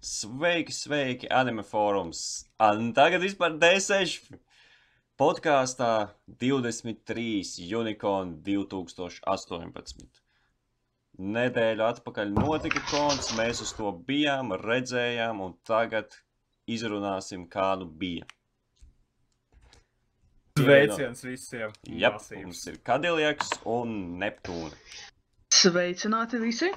Sveiki, sveiki, anime fórums. Un tagad vispār D6 podkāstā 23 Unicorn 2018. Nedēļu atpakaļ notika konts, mēs uz to bijām, redzējām, un tagad izrunāsim, kā nu bija. Sveiciens visiem! Jā, mums ir Kadiljaks un Neptūna. Sveicināti visi!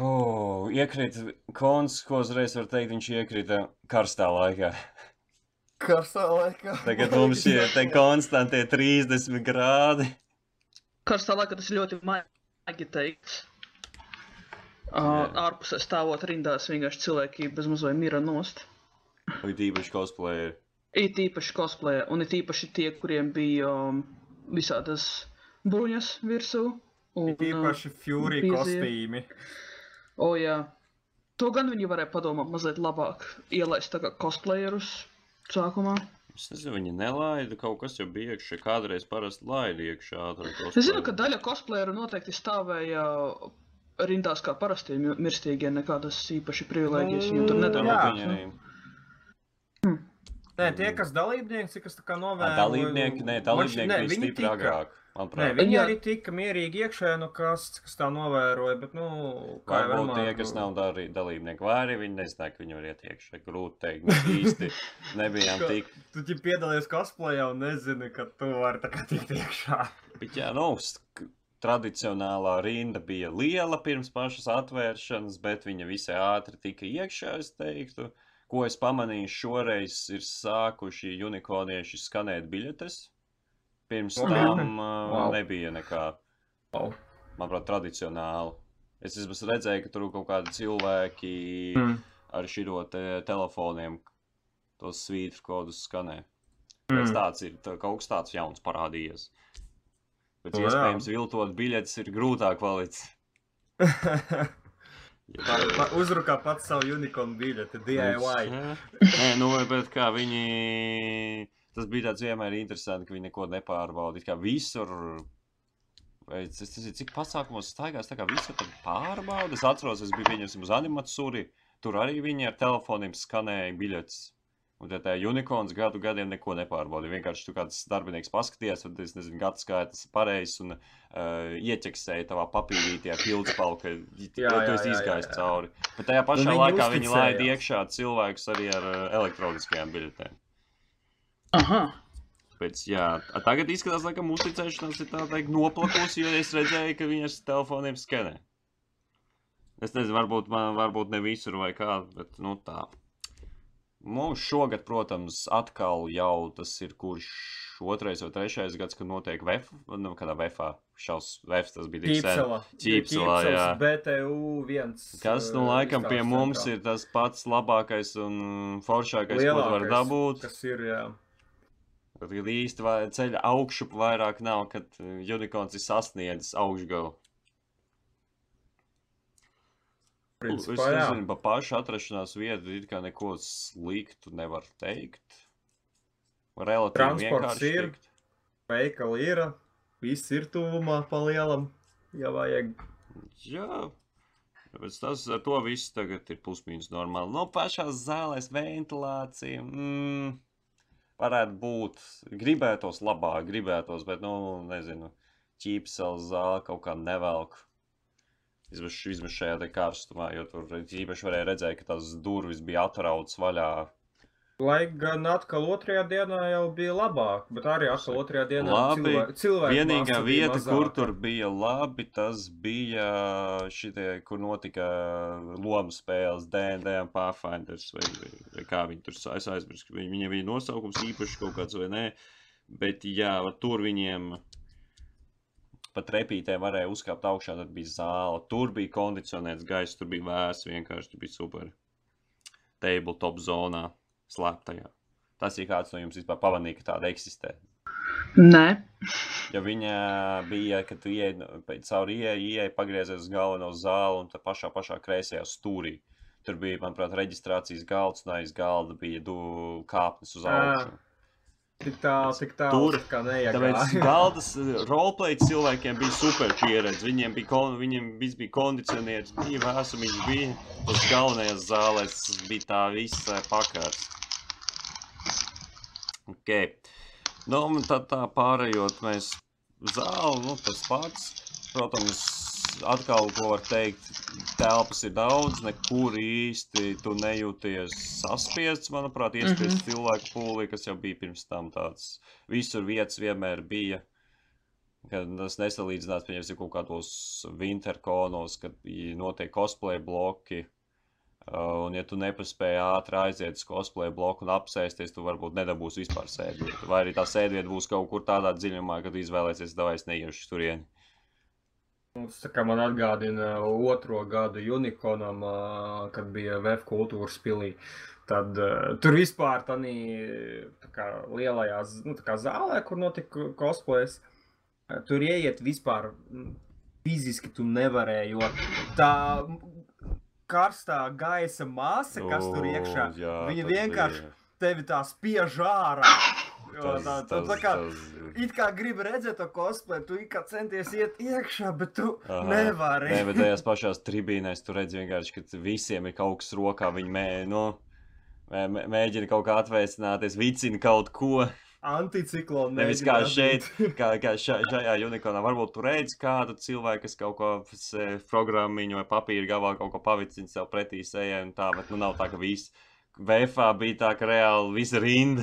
Oh, iekrīt konts, ko uzreiz var teikt, viņš iekrita karstā laikā. Karstā laikā. Tagad mums ir te konstantie 30 grādi. Karstā laikā tas ļoti maigi teikts. Uh, ārpusē stāvot rindās, vienkārši cilvēki bez mazliet mira nost. Vai tīpaši cosplayeri. It īpaši cosplay, un it īpaši tie, kuriem bija um, visādas bruņas virsū. Un, Īpaši Fury bija- kostīmi. O, jā. To gan viņi varēja padomāt mazliet labāk, ielaist tā kā cosplayerus sākumā. Es nezinu, viņi nelaida, kaut kas jau bija iekšā, kādreiz parasti laida iekšā. Es zinu, ka daļa cosplayeru noteikti stāvēja rindās kā parastie mi- mirstīgie, nekādas īpaši privilēģijas viņiem tur Mm, nedēļa. Nē, tie, kas dalībnieki, kas tā kā novēroja. Dalībnieki, nē, dalībnieki bija stipri agrāk. Nē, viņi Jā. arī tika mierīgi iekšā, nu kas, kas tā novēroja, bet, nu, kā jau Varbūt tie, kas nav darī, dalībnieki, arī viņi nezināja, ka viņi var iet iekšā. Grūti teikt, mēs īsti nebijām tik. Tu ķip piedalies cosplayā un nezini, ka tu vari tā kā tikt iekšā. Bet jā, nu, tradicionālā rinda bija liela pirms pašas atvēršanas, bet viņa visai ātri tika iekšā, es teiktu. Ko es pamanīju, šoreiz ir sākuši unikornieši skanēt biļetes. Pirms Ok. tam uh, Wow. nebija nekā, Wow. manuprāt, tradicionāli. Es vismaz redzēju, ka tur kaut kādi cilvēki Mm. ar širo te telefoniem tos svītru kodus skanē. Mm. tāds ir tā, kaut kas tāds jauns parādījies. Bet O, jā. iespējams, viltot biļetes ir grūtāk palicis. Pa, pa, uzrukā pats savu unicorn biļeti, DIY. Nē, nu, bet kā viņi. Tas bija tāds vienmēr interesanti, ka viņi neko nepārbauda. It Kā visur. Vai tas, tas ir cik pasākumos staigās, tā kā visur tad pārbauda. Es atceros, es biju pieņemsim uz animatsuri. Tur arī viņi ar telefoniem skanēja biļetes. Un tad tā unikorns gadu gadiem neko nepārbaudīja. Vienkārši tu kāds darbinieks paskaties, tad es nezinu, gads skaits ir pareizs un uh, ieķeksēja tavā papīrītī ar pildspalvu, ka Jā, tu jā, esi jā, izgājis cauri. Bet tajā pašā laikā viņi laida iekšā cilvēkus arī ar uh, elektroniskajām biļetēm. Aha! Pēc, jā, a tagad izskatās, laikam, uzticēšanās ir tā teikt noplakusi, jo es redzēju, ka viņi ar telefoniem skenē. Es nezinu, varbūt, man, varbūt ne visur vai kā, bet nu tā. Mums šogad, protams, atkal jau tas ir kurš otrais vai trešais gads, kad notiek VF, nu, kādā VFā, šaus VF, tas bija tik sen. Ķīpselā. Jā. BTU 1. Kas, nu, laikam pie mums ir tas pats labākais un foršākais, ko tu vari dabūt. Kas ir, jā. Kad īsti ceļa augšup vairāk nav, kad uh, unikorns ir sasniedzis augšgalu. Es Principā, jā. nezinu, pa pašu atrašanās vietu it kā neko sliktu nevar teikt. Relatīvi Transports vienkārši ir. tikt. Veikali ir, viss ir tuvumā pa lielam, ja vajag. Jā. Bet tas ar to viss tagad ir pusmīnus normāli. No pašās zālēs ventilācija. Mm, varētu būt. Gribētos labāk, gribētos, bet, nu, nezinu, ķīpsels zāle kaut kā nevelk. Vismaz vismaz šajā te karstumā, jo tur īpaši varēja redzēt, ka tās durvis bija atrautas vaļā. Lai gan atkal otrajā dienā jau bija labāk, bet arī atkal otrajā dienā Labi. cilvēku, cilvēku Vienīgā vieta, kur mazāka. tur bija labi, tas bija šitie, kur notika lomu spēles D&D un Pathfinders, vai, vai, vai kā viņi tur, es aizmirsu, vai viņiem bija nosaukums īpaši kaut kāds vai nē, bet jā, tur viņiem pat repītē varēja uzkāpt augšā, tad bija zāle, tur bija kondicionēts gaiss, tur bija vēs, vienkārši tur bija super tabletop zonā, slēptajā. Tas ir kāds no jums vispār pamanīja, ka tāda eksistē. Nē, Ja viņa bija, kad tu ieej no- pēc cauri ieej, ieej pagriezies uz galveno zāli un tā pašā, pašā kreisajā stūrī. Tur bija, manuprāt, reģistrācijas galds, un aiz galda bija du kāpnes uz augšu. Tik tālu, tik tālu, Tur. kā neiegāja. Tāpēc galdas roleplay cilvēkiem bija super pieredze. Viņiem bija, kon, viņiem viss bija kondicionēts, bija vēsums, bija tas galvenajās zālēs, bija tā viss eh, pakars. Ok. Nu, un tad tā pārējot mēs zāli, nu, tas pats. Protams, atkal, ko var teikt, telpas ir daudz, nekur īsti tu nejūties saspiests, manuprāt, iespiest Mhm. cilvēku pūlī, kas jau bija pirms tam tāds. Visur vietas vienmēr bija. Kad tas nesalīdzinās, pieņemsim, kaut kādos winterkonos, kad notiek cosplay bloki. Un, ja tu nepaspēji ātri aiziet uz cosplay bloku un apsēsties, tu varbūt nedabūsi vispār sēdvietu. Vai arī tā sēdvieta būs kaut kur tādā dziļumā, kad izvēlēsies, vai es neiešu turieni. Tas tā kā man atgādina otro gadu Unikonam, kad bija VF kultūras pilī. Tad tur vispār tādā lielajā z- nu, tā kā zālē, kur notika cosplays, tur ieiet vispār fiziski tu nevarēji, jo tā karstā gaisa masa, kas tur iekšā, O, jā, viņa vienkārši bija. tevi tā spiež ārā. Jo tā, tā, tā kā, it kā gribi redzēt to cosplay, tu kā centies iet iekšā, bet tu Aha. nevari. Nē, bet tajās pašās tribīnēs tur redz vienkārši, ka visiem ir kaut kas rokā. Viņi mē, nu, mē, mē- mēģina kaut kā atvēsināties, vicina kaut ko. Anticiklonu Nevis kā šeit, kā, kā ša, šajā unikonā. Varbūt tur redz kādu cilvēku, kas kaut ko s- programmiņu vai papīra gabalā kaut ko pavicina sev pretī sejai un tā, bet nu nav tā, ka viss. Vēfā bija tā, ka reāli visa rinda.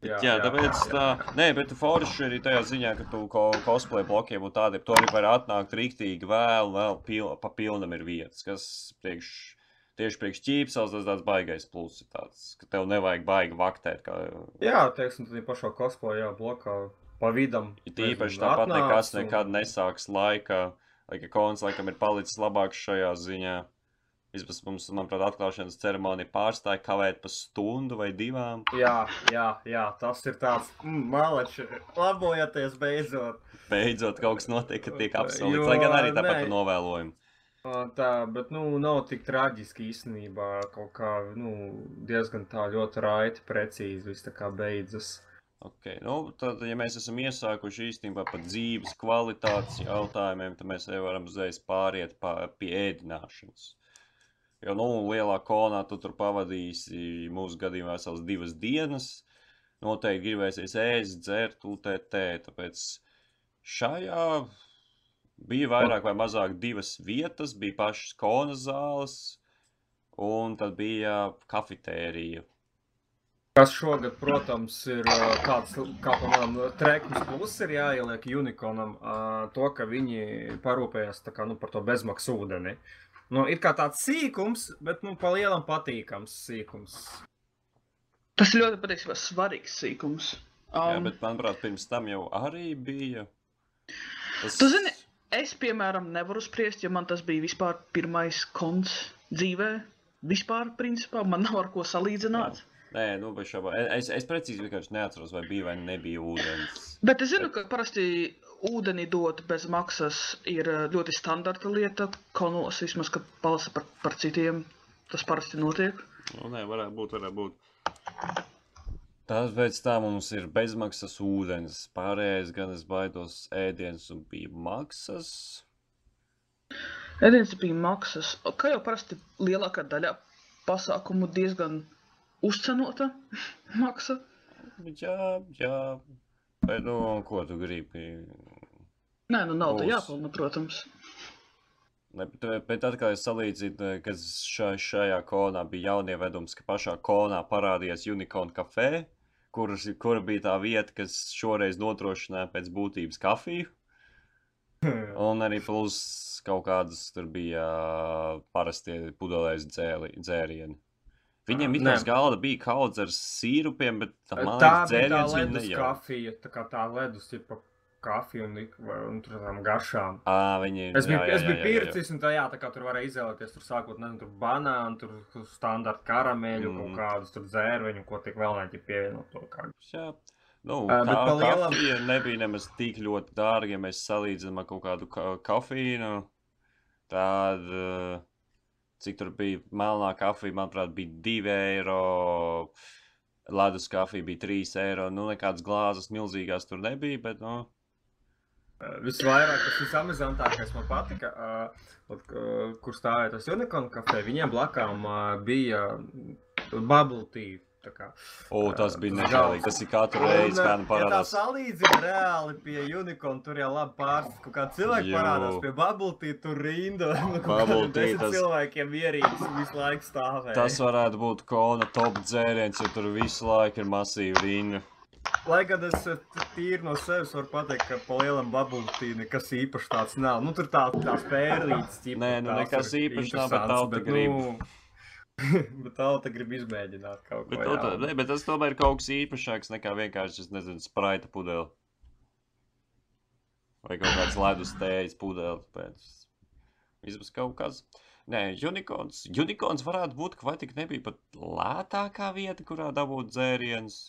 Jā, jā, tāpēc tā, nē, bet forši arī tajā ziņā, ka tu ko cosplay blokiem un tādiem, to arī var atnākt rīktīgi vēl, vēl pil, pa pilnam ir vietas, kas priekš, tieši priekš ķīpsels tas tāds baigais pluss ir tāds, ka tev nevajag baigi vaktēt, kā Jā, teiksim, tad ir pašā cosplay, jā, blokā pa vidam. Ir īpaši tāpat nekas un- nekad nesāks laikā, lai ka kons laikam ir palicis labāks šajā ziņā. Vismaz mums, manuprāt, atklāšanas ceremonija pārstāja kavēt pa stundu vai divām. Jā, jā, jā, tas ir tāds, mm, malači, labojaties beidzot. Beidzot, kaut kas notiek, ka tiek Jo, apsolīts. Lai gan arī tāpat nē. Tā, bet, nu, nav tik traģiski īstenībā, kaut kā, nu, diezgan tā ļoti raiti, precīzi viss tā kā beidzas. Okay. Nu, tad, ja mēs esam iesākuši īstenībā par dzīves kvalitātes jautājumiem, tad mēs jau varam uzreiz pāriet pā, pie ēdināšanas. Jo, nu, lielā konā tu tur pavadīsi mūsu gadījumā vesels divas dienas. Noteikti gribēsies ēst, dzert, UTT. Tāpēc šajā bija vairāk vai mazāk divas vietas. Bija pašas konas zāles, un tad bija kafetērija. Kas šogad, protams, ir kāds, kā piemēram, trēkums plus ir jāieliek Unikonam, to, ka viņi parūpējas tā kā, nu, par to bezmaksu ūdeni. Nu, ir kā tāds sīkums, bet, nu, pa lielam patīkams sīkums. Tas ir ļoti patiesībā svarīgs sīkums. Jā, Um, bet, manuprāt, pirms tam jau arī bija. Tas... Tu zini, es, piemēram, nevaru spriest, jo man tas bija vispār pirmais konts dzīvē. Vispār, principā, man nav ar ko salīdzināt. Nē, nu, bet šāpā. Es, es precīzi vienkārši neatceros, vai bija vai nebija ūdens. Bet es zinu, ka parasti ūdeni dot bez maksas ir eh, ļoti standarta lieta. Konos vismaz, kad palasa par, par citiem, tas parasti notiek. Nu, nē, varētu būt, varētu būt. Tas pēc tam mums ir bezmaksas ūdens. Pārējais gan es baidos ēdienas un bija maksas. Ēdienas bija maksas. Kā jau parasti lielākā daļa pasākumu diezgan uzcenota maksa. Jā, jā. Bet, nu, ko tu gribi? Nē, nu nauda Būs. jāpelna, protams. Ne, bet, bet atkal es salīdzinu, ka šā, šajā konā bija jaunievedums, ka pašā konā parādījās Unicorn kafē, kuras, kura bija tā vieta, kas šoreiz nodrošināja pēc būtības kafiju. Un arī plus kaut kādas tur bija parastie pudelēs dzērieni. Viņiem Nē. uz galda bija kaut kāds ar sīrupiem, bet tā Tā mājas bija tā dzēriens viņi ledus kafija, tā kā tā ledus tipa kafija un, un tur tādām garšām. Ā, viņi, Es biju, jā, jā, es biju jā, jā, jā. pircis, un tā, jā, tā kā tur varēja izvēlēties, tur sākot, nezinu, tur banānu, tur, standarta karameļu, mm. Kaut kādus tur dzērveņu, ko tik vēl neķi pievienot to kā. Jā. Nu, Ā, bet kā, lielam- kafija nebija nemaz tik ļoti dārga, ja mēs salīdzinām ar kaut kādu ka kafīnu. Tad, cik tur bija melnā kafija, manuprāt, bija 2 eiro. ledus kafija bija 3 eiro. Nu, nekādas glāzes milzīgās tur nebija, bet, nu, Uh, Visvairāk tas visamizantākais man patika, uh, kur stāvēja tas Unicorn kafē. Viņiem blakām uh, bija bubble tea. tā kā. O, tas bija nežēlīgi. Tas ir katru reizi, kā nu Ja tā parādās. salīdzina reāli pie Unicorn, tur jau labi pārstāv, ka kāds cilvēks Jū. parādās pie Bubble tea, tur rinda. Nu, kaut Bubble tea, tas- cilvēkiem ierīces visu laiku stāvēja. Tas varētu būt kona top dzēriens, jo tur visu laiku ir masīva rinda. Lai gan es eh, tīri no sevis varu pateikt, ka pa lielam tea nekas īpašs tāds nav. Nu, tur tā, tā spērlītes ķipa. Nē, nu, tās nekas īpašs nav, bet tauta grib. Nu, bet tauta grib izmēģināt kaut ko. Bet, to, tā, jaunu. ne, bet tas tomēr ir kaut kas īpašāks nekā vienkārši, es nezinu, spraita pudele. Vai kaut kāds ledus tējas pudele. Pēc. Vismaz kaut kas. Nē, unicorns. Unicorns varētu būt, ka vai tik nebija pat lētākā vieta, kurā dabūt dzērienus.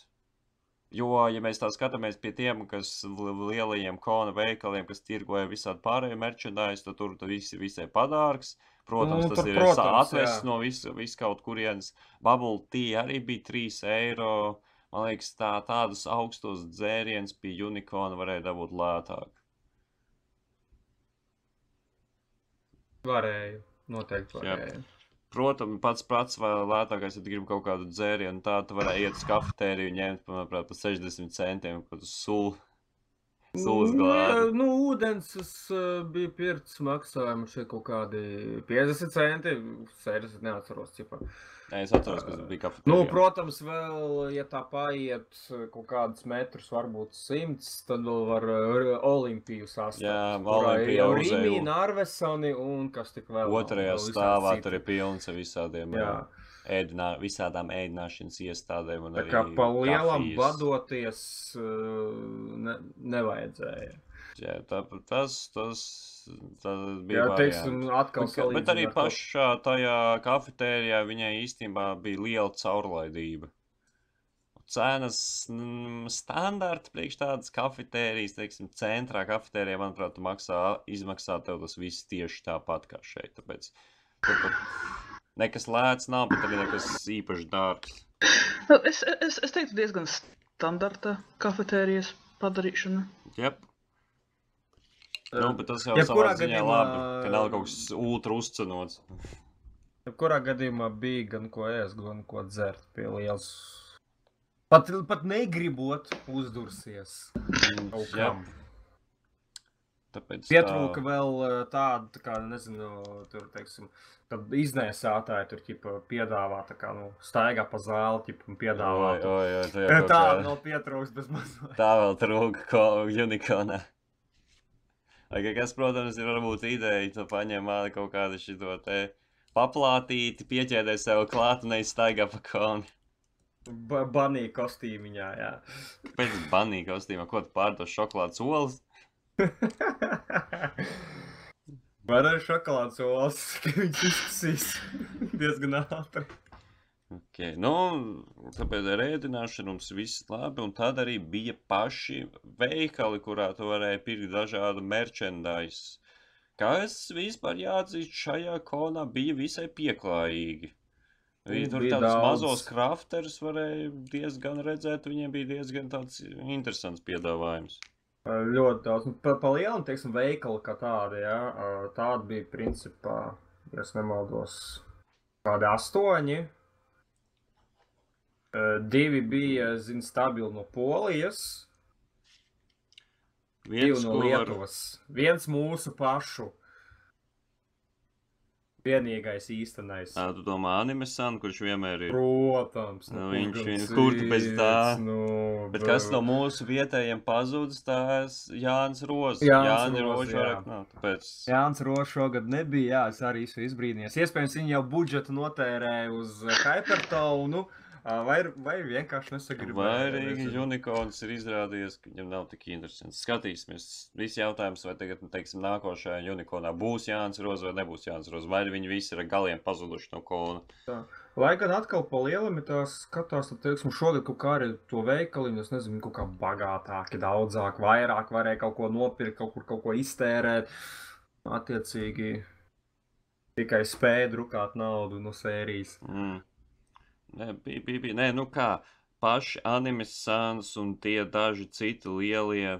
Jo, ja mēs tā skatāmies pie tiem, kas li- lielajiem kona veikaliem, kas tirgoja visādi pārējo merchandise, tad tur ir visai padārgs. Protams, Nu, tas ir atvests no vis, vis kaut kurienes. Bubble tea arī bija 3 eiro. Man liekas, tā, tādus augstos dzērienus pie unicorna varēja dabūt lētāk. Varēja. Noteikti Jā. Protams, pats pats lētākais, ja gribi kaut kādu dzērienu, tā tu varēji iet uz kafetēriju un ņemt, manuprāt, par 60 centiem kaut kādu sulu. Sulas Nu, glāzi. Nu, ūdens es uh, biju pirts maksājumu šeit kaut kādi 50 centi. Sēdes neatceros, cipā. Nē, es atceros, ka tas bija Nu, kafetērijā. protams, vēl, ja tā paiet kaut kādus metrus, varbūt simts, tad vēl var Olimpiju sastāvēt. Jā, Olimpija jau Rīmī. Narvesoni un kas tik vēl. Otrajā vēl stāvā tur ir pilns ar visādiem Jā. ēdinā, visādām ēdināšanas iestādēm. Tā kā pa lielam kafijas. vadoties uh, ne, nevajadzēja. Jā, tā, tas, tas, tas bija. Jā, teiksim, atkal Bet, bet arī salīdzināt pašā tajā kafetērijā viņai īstenībā bija liela caurlaidība. Cenas mm, standarta priekš tādas kafetērijas, teiksim, centrā kafetērijā, manuprāt, maksā, izmaksā tev tas viss tieši tāpat kā šeit. Tāpēc tur pat nekas lēts nav, bet arī nekas īpaši dārgs. Nu, Es, es, es teiktu, diezgan standarta kafetērijas padarīšana. Jep. Nu, bet tas jau Jebkurā savā ziņā gadījumā- labi, ka nav kaut kas ultra uzcenots. Kurā gadījumā bija gan ko ēst, gan ko dzert pie lielas. Pat, pat negribot uzdursies. Kaut kam. Tāpēc Pietrūka tā- vēl uh, tāda, tā kā, nezinu, tur, teiksim, tad iznēsātāji tur, ķipa, piedāvā, tā kā, nu, staigā pa zāli, ķipa, un piedāvā. Oi, oi, oi, tā, Tā, vēl pietrūks bez mazliet. tā vēl trūka ko unikonā. Lai gan kas, protams, ir varbūt ideja, tu paņem āli kaut kādu šito te paplātīti, pieķēdē sev klāt un neizstaigā pa koni. Ba Banī kostīmiņā, jā. Pēc banī kostīmā, ko tu pārdod šokolādes olas? Var arī šokolādes olas, ka viņš izsīs diezgan ātri. Okay. Nu, tāpēc ar ēdināšanu mums viss labi, un tad arī bija paši veikali, kurā tu varēji pirkt dažādu merchandise. Kas vispār jāatzīst šajā konā bija visai pieklājīgi. Nu, tur bija tādus daudz. mazos crafterus varēja diezgan redzēt, viņiem bija diezgan tāds interesants piedāvājums. Ļoti daudz. Nu, Pa, pa lielam, teiksim, veikali kā tādi, ā, Tādi bija principā, ja es nemaldos, kādi astoņi. Ā, Divi bija, zinu, stabili no Polijas, Viens, no Lietuvas, viens mūsu pašu. Vienīgais īstenais. Ā, tu domā animesan, kurš vienmēr ir. Protams, Nu, kur viņš gan viņu- kur tu bez tā? Nu, Bet kas bet- no mūsu vietējiem pazudis, tas Jānis Rozs. Jānis jā. vairāk nav. Tāpēc Jānis Rošs šogad nebija, jā, es arī esmu izbrīnījies. Iespējams, viņi jau budžetu notērēja uz Hypertonu, vai, vai vienkārši Vai nesagribēja. arī nezinu. unikorns ir izrādījies, ka viņam nav tik interesants. Skatīsimies, viss jautājums, vai tagad, nu, teiksim, nākošajā unikornā būs Jānis Rozs vai nebūs Jānis Rozs, vai viņi visi ir galiem pazuduši no kona. Lai gan atkal pa lielam ir tās skatās, tad, teiksim, šogad kaut kā arī to veikaliņu, es nezinu, kaut kā bagātāki, daudzāk, vairāk varēja kaut ko nopirkt, kaut kur kaut ko iztērēt. Attiecīgi tikai spēja drukāt naudu no sērijas. Mm. Bija, bija, bija. Nē, nu kā, paši anime sāns un tie daži citi lielie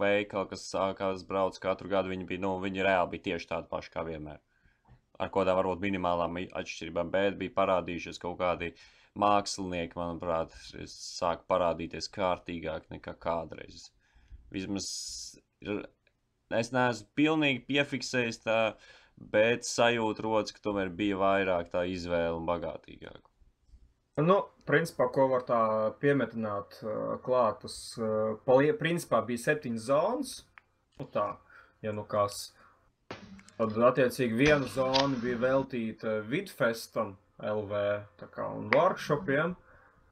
veikali, kas sākās brauc katru gadu, viņi bija, nu, viņi reāli bija tieši tādi paši kā vienmēr. Ar kādām varbūt minimālām atšķirībām, bet bija parādījušies kaut kādi mākslinieki, manuprāt, sāk parādīties kārtīgāk nekā kādreiz. Vismaz es neesmu pilnīgi piefiksējis tā, bet sajūta rodas, ka tomēr bija vairāk tā izvēle un bagātīgāk. Nu, principā, ko var tā piemetināt uh, klāt, tas, uh, palie, principā bija septiņas zonas, nu tā, ja nu kas. Tad, attiecīgi, viena zona bija veltīta Vidfestam, LV, tā kā, un workshopiem.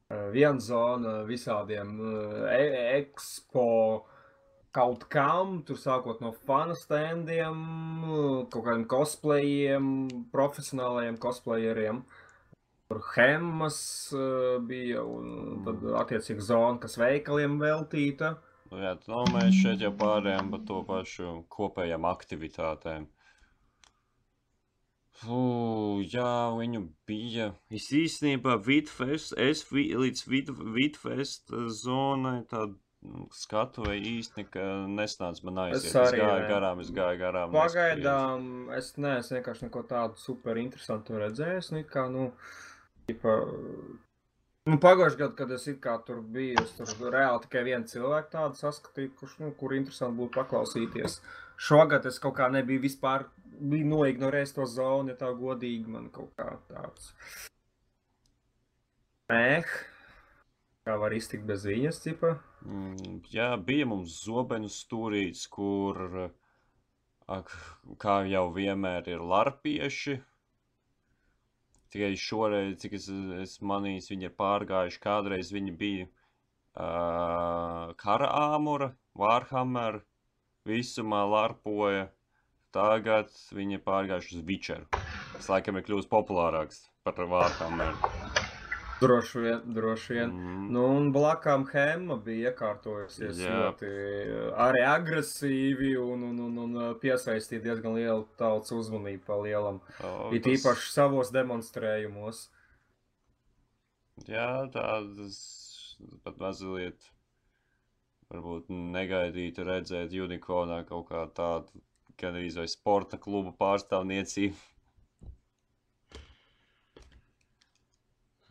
Uh, viena zona visādiem uh, e ekspo kaut kam, tur sākot no fanu standiem, uh, kaut kādiem cosplayiem, profesionālajiem cosplayeriem. Tur hemmas uh, bija, un tad attiecīgi zona, kas veikaliem veltīta. Nu, jā, nu, mēs šeit jau pārējām par to pašu kopējām aktivitātēm. Fū, jā, viņu bija. Es īstenībā Vidfest, es vi, līdz vid, Vidfest zonai tādu nu, skatu vai īsti nekā nesnāca man aiziet. Es, arī es gāju ne. garām, es gāju garām. Pagaidām es neesmu vienkārši neko tādu super interesantu redzējis. Nu, it kā, nu, pagājušajā gadā, kad es tur biju, es tur reāli tikai vienu cilvēku tādu saskatīju, kurš, nu, kur interesanti būtu paklausīties. Šogad es kaut kā nebiju vispār, biju noignorējis to zonu, ja tā godīgi man kaut kā tāds. Mēh, kā var iztikt bez viņas, cipa. Mm, jā, bija mums zobenu stūrīts, kur, ak, kā jau vienmēr, ir larpieši. Tikai šoreiz, cik es, es manīju, viņi ir pārgājuši, kādreiz viņi bija uh, kara āmura, Warhammer, visumā larpoja. Tagad viņi ir pārgājuši uz Witcheru. Tas laikam ir kļūst populārāks par Warhammer. Droši vien, droši vien. Mm. Nu, un blakām Hemma bija iekārtojusies Jā. ļoti arī agresīvi un, un, un, un piesaistīja diezgan lielu tautas uzmanību pa lielam. O, It tas- īpaši savos demonstrējumos. Jā, tādas pat mazliet varbūt negaidītu redzēt unikonā kaut kā tādu gan arī sporta kluba pārstāvniecību.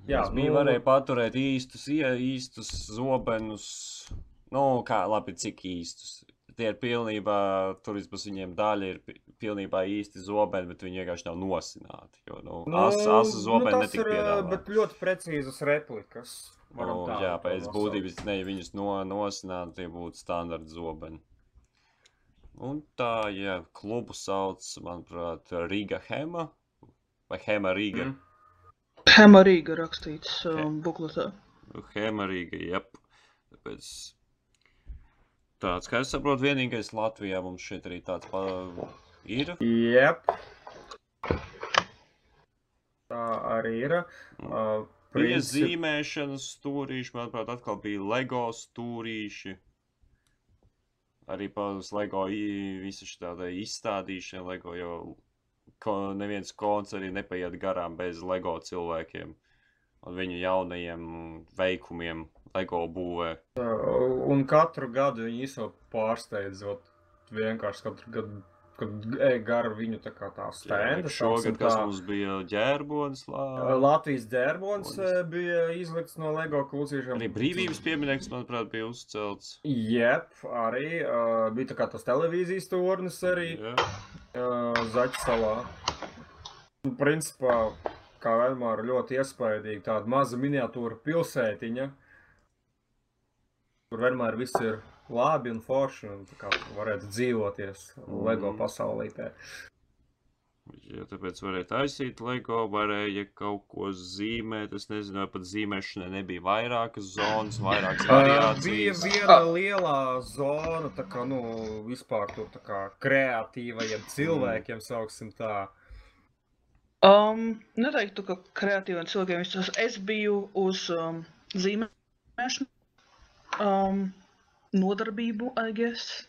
Jā, Jā, bija nu- varēja paturēt īstus, īstus zobenus. Nu, kā labi, cik īstus. Tie ir pilnībā, tur vismaz viņiem daļa ir pi- pilnībā īsti zobeni, bet viņi vienkārši nav nosināti. Jo, nu, nu asa, asa zobeni tas netika ir, piedāvāti. bet ļoti precīzas replikas. Nu, jā, pēc būtības, ne, ja viņus no, nosinātu, tie būtu standarta zobeni. Un tā, ja klubu sauc, manuprāt, Riga Hema vai Hema Riga. Mm. Hemarīga rakstīts um, bukletā. Hema Riga, jep. Tāpēc tāds, kā es saprotu, vienīgais Latvijā mums šeit arī tāds pa... ir. Jep. Tā arī ir. Uh, Bija princip- zīmēšanas stūrīši, manuprāt, atkal bija LEGO stūrīši. Arī pāris LEGO i- visa šī tāda izstādīšana, LEGO jau ko, neviens konts arī nepaiet garām bez LEGO cilvēkiem un viņu jaunajiem veikumiem LEGO būvē. Uh, Un katru gadu viņi izsaka pārsteidzot. Vienkārši katru gadu, kad ej garu viņu tā kā tā stenda. Šogad, kas mums bija ģērbonis, lā... Latvijas dērbons Bonis. eh, bija izlikts no LEGO klucīšiem. arī brīvības piemineklis, manuprāt, bija uzcelts. Jep, arī uh, bija tā kā tas televīzijas tornis arī Jā. Uh, Zaķisalā. Un, Principā, kā vienmēr, ļoti iespaidīgi tāda maza miniatūra pilsētiņa, kur vienmēr viss ir labi un forši, un tā kā varētu dzīvoties LEGO Mhm. pasaulītē. Ja tāpēc varēja taisīt LEGO, varēja kaut ko zīmēt. Es nezinu, vai pat zīmēšanai nebija vairākas zonas, vairākas Uh, bija variācijas. viena lielā zona, tā kā, nu, vispār tur tā kā kreatīvajiem cilvēkiem, sauksim tā. Um, neteiktu, ka kreatīviem cilvēkiem viss. Es biju uz um, zīmēšanu, um, nodarbību, I guess,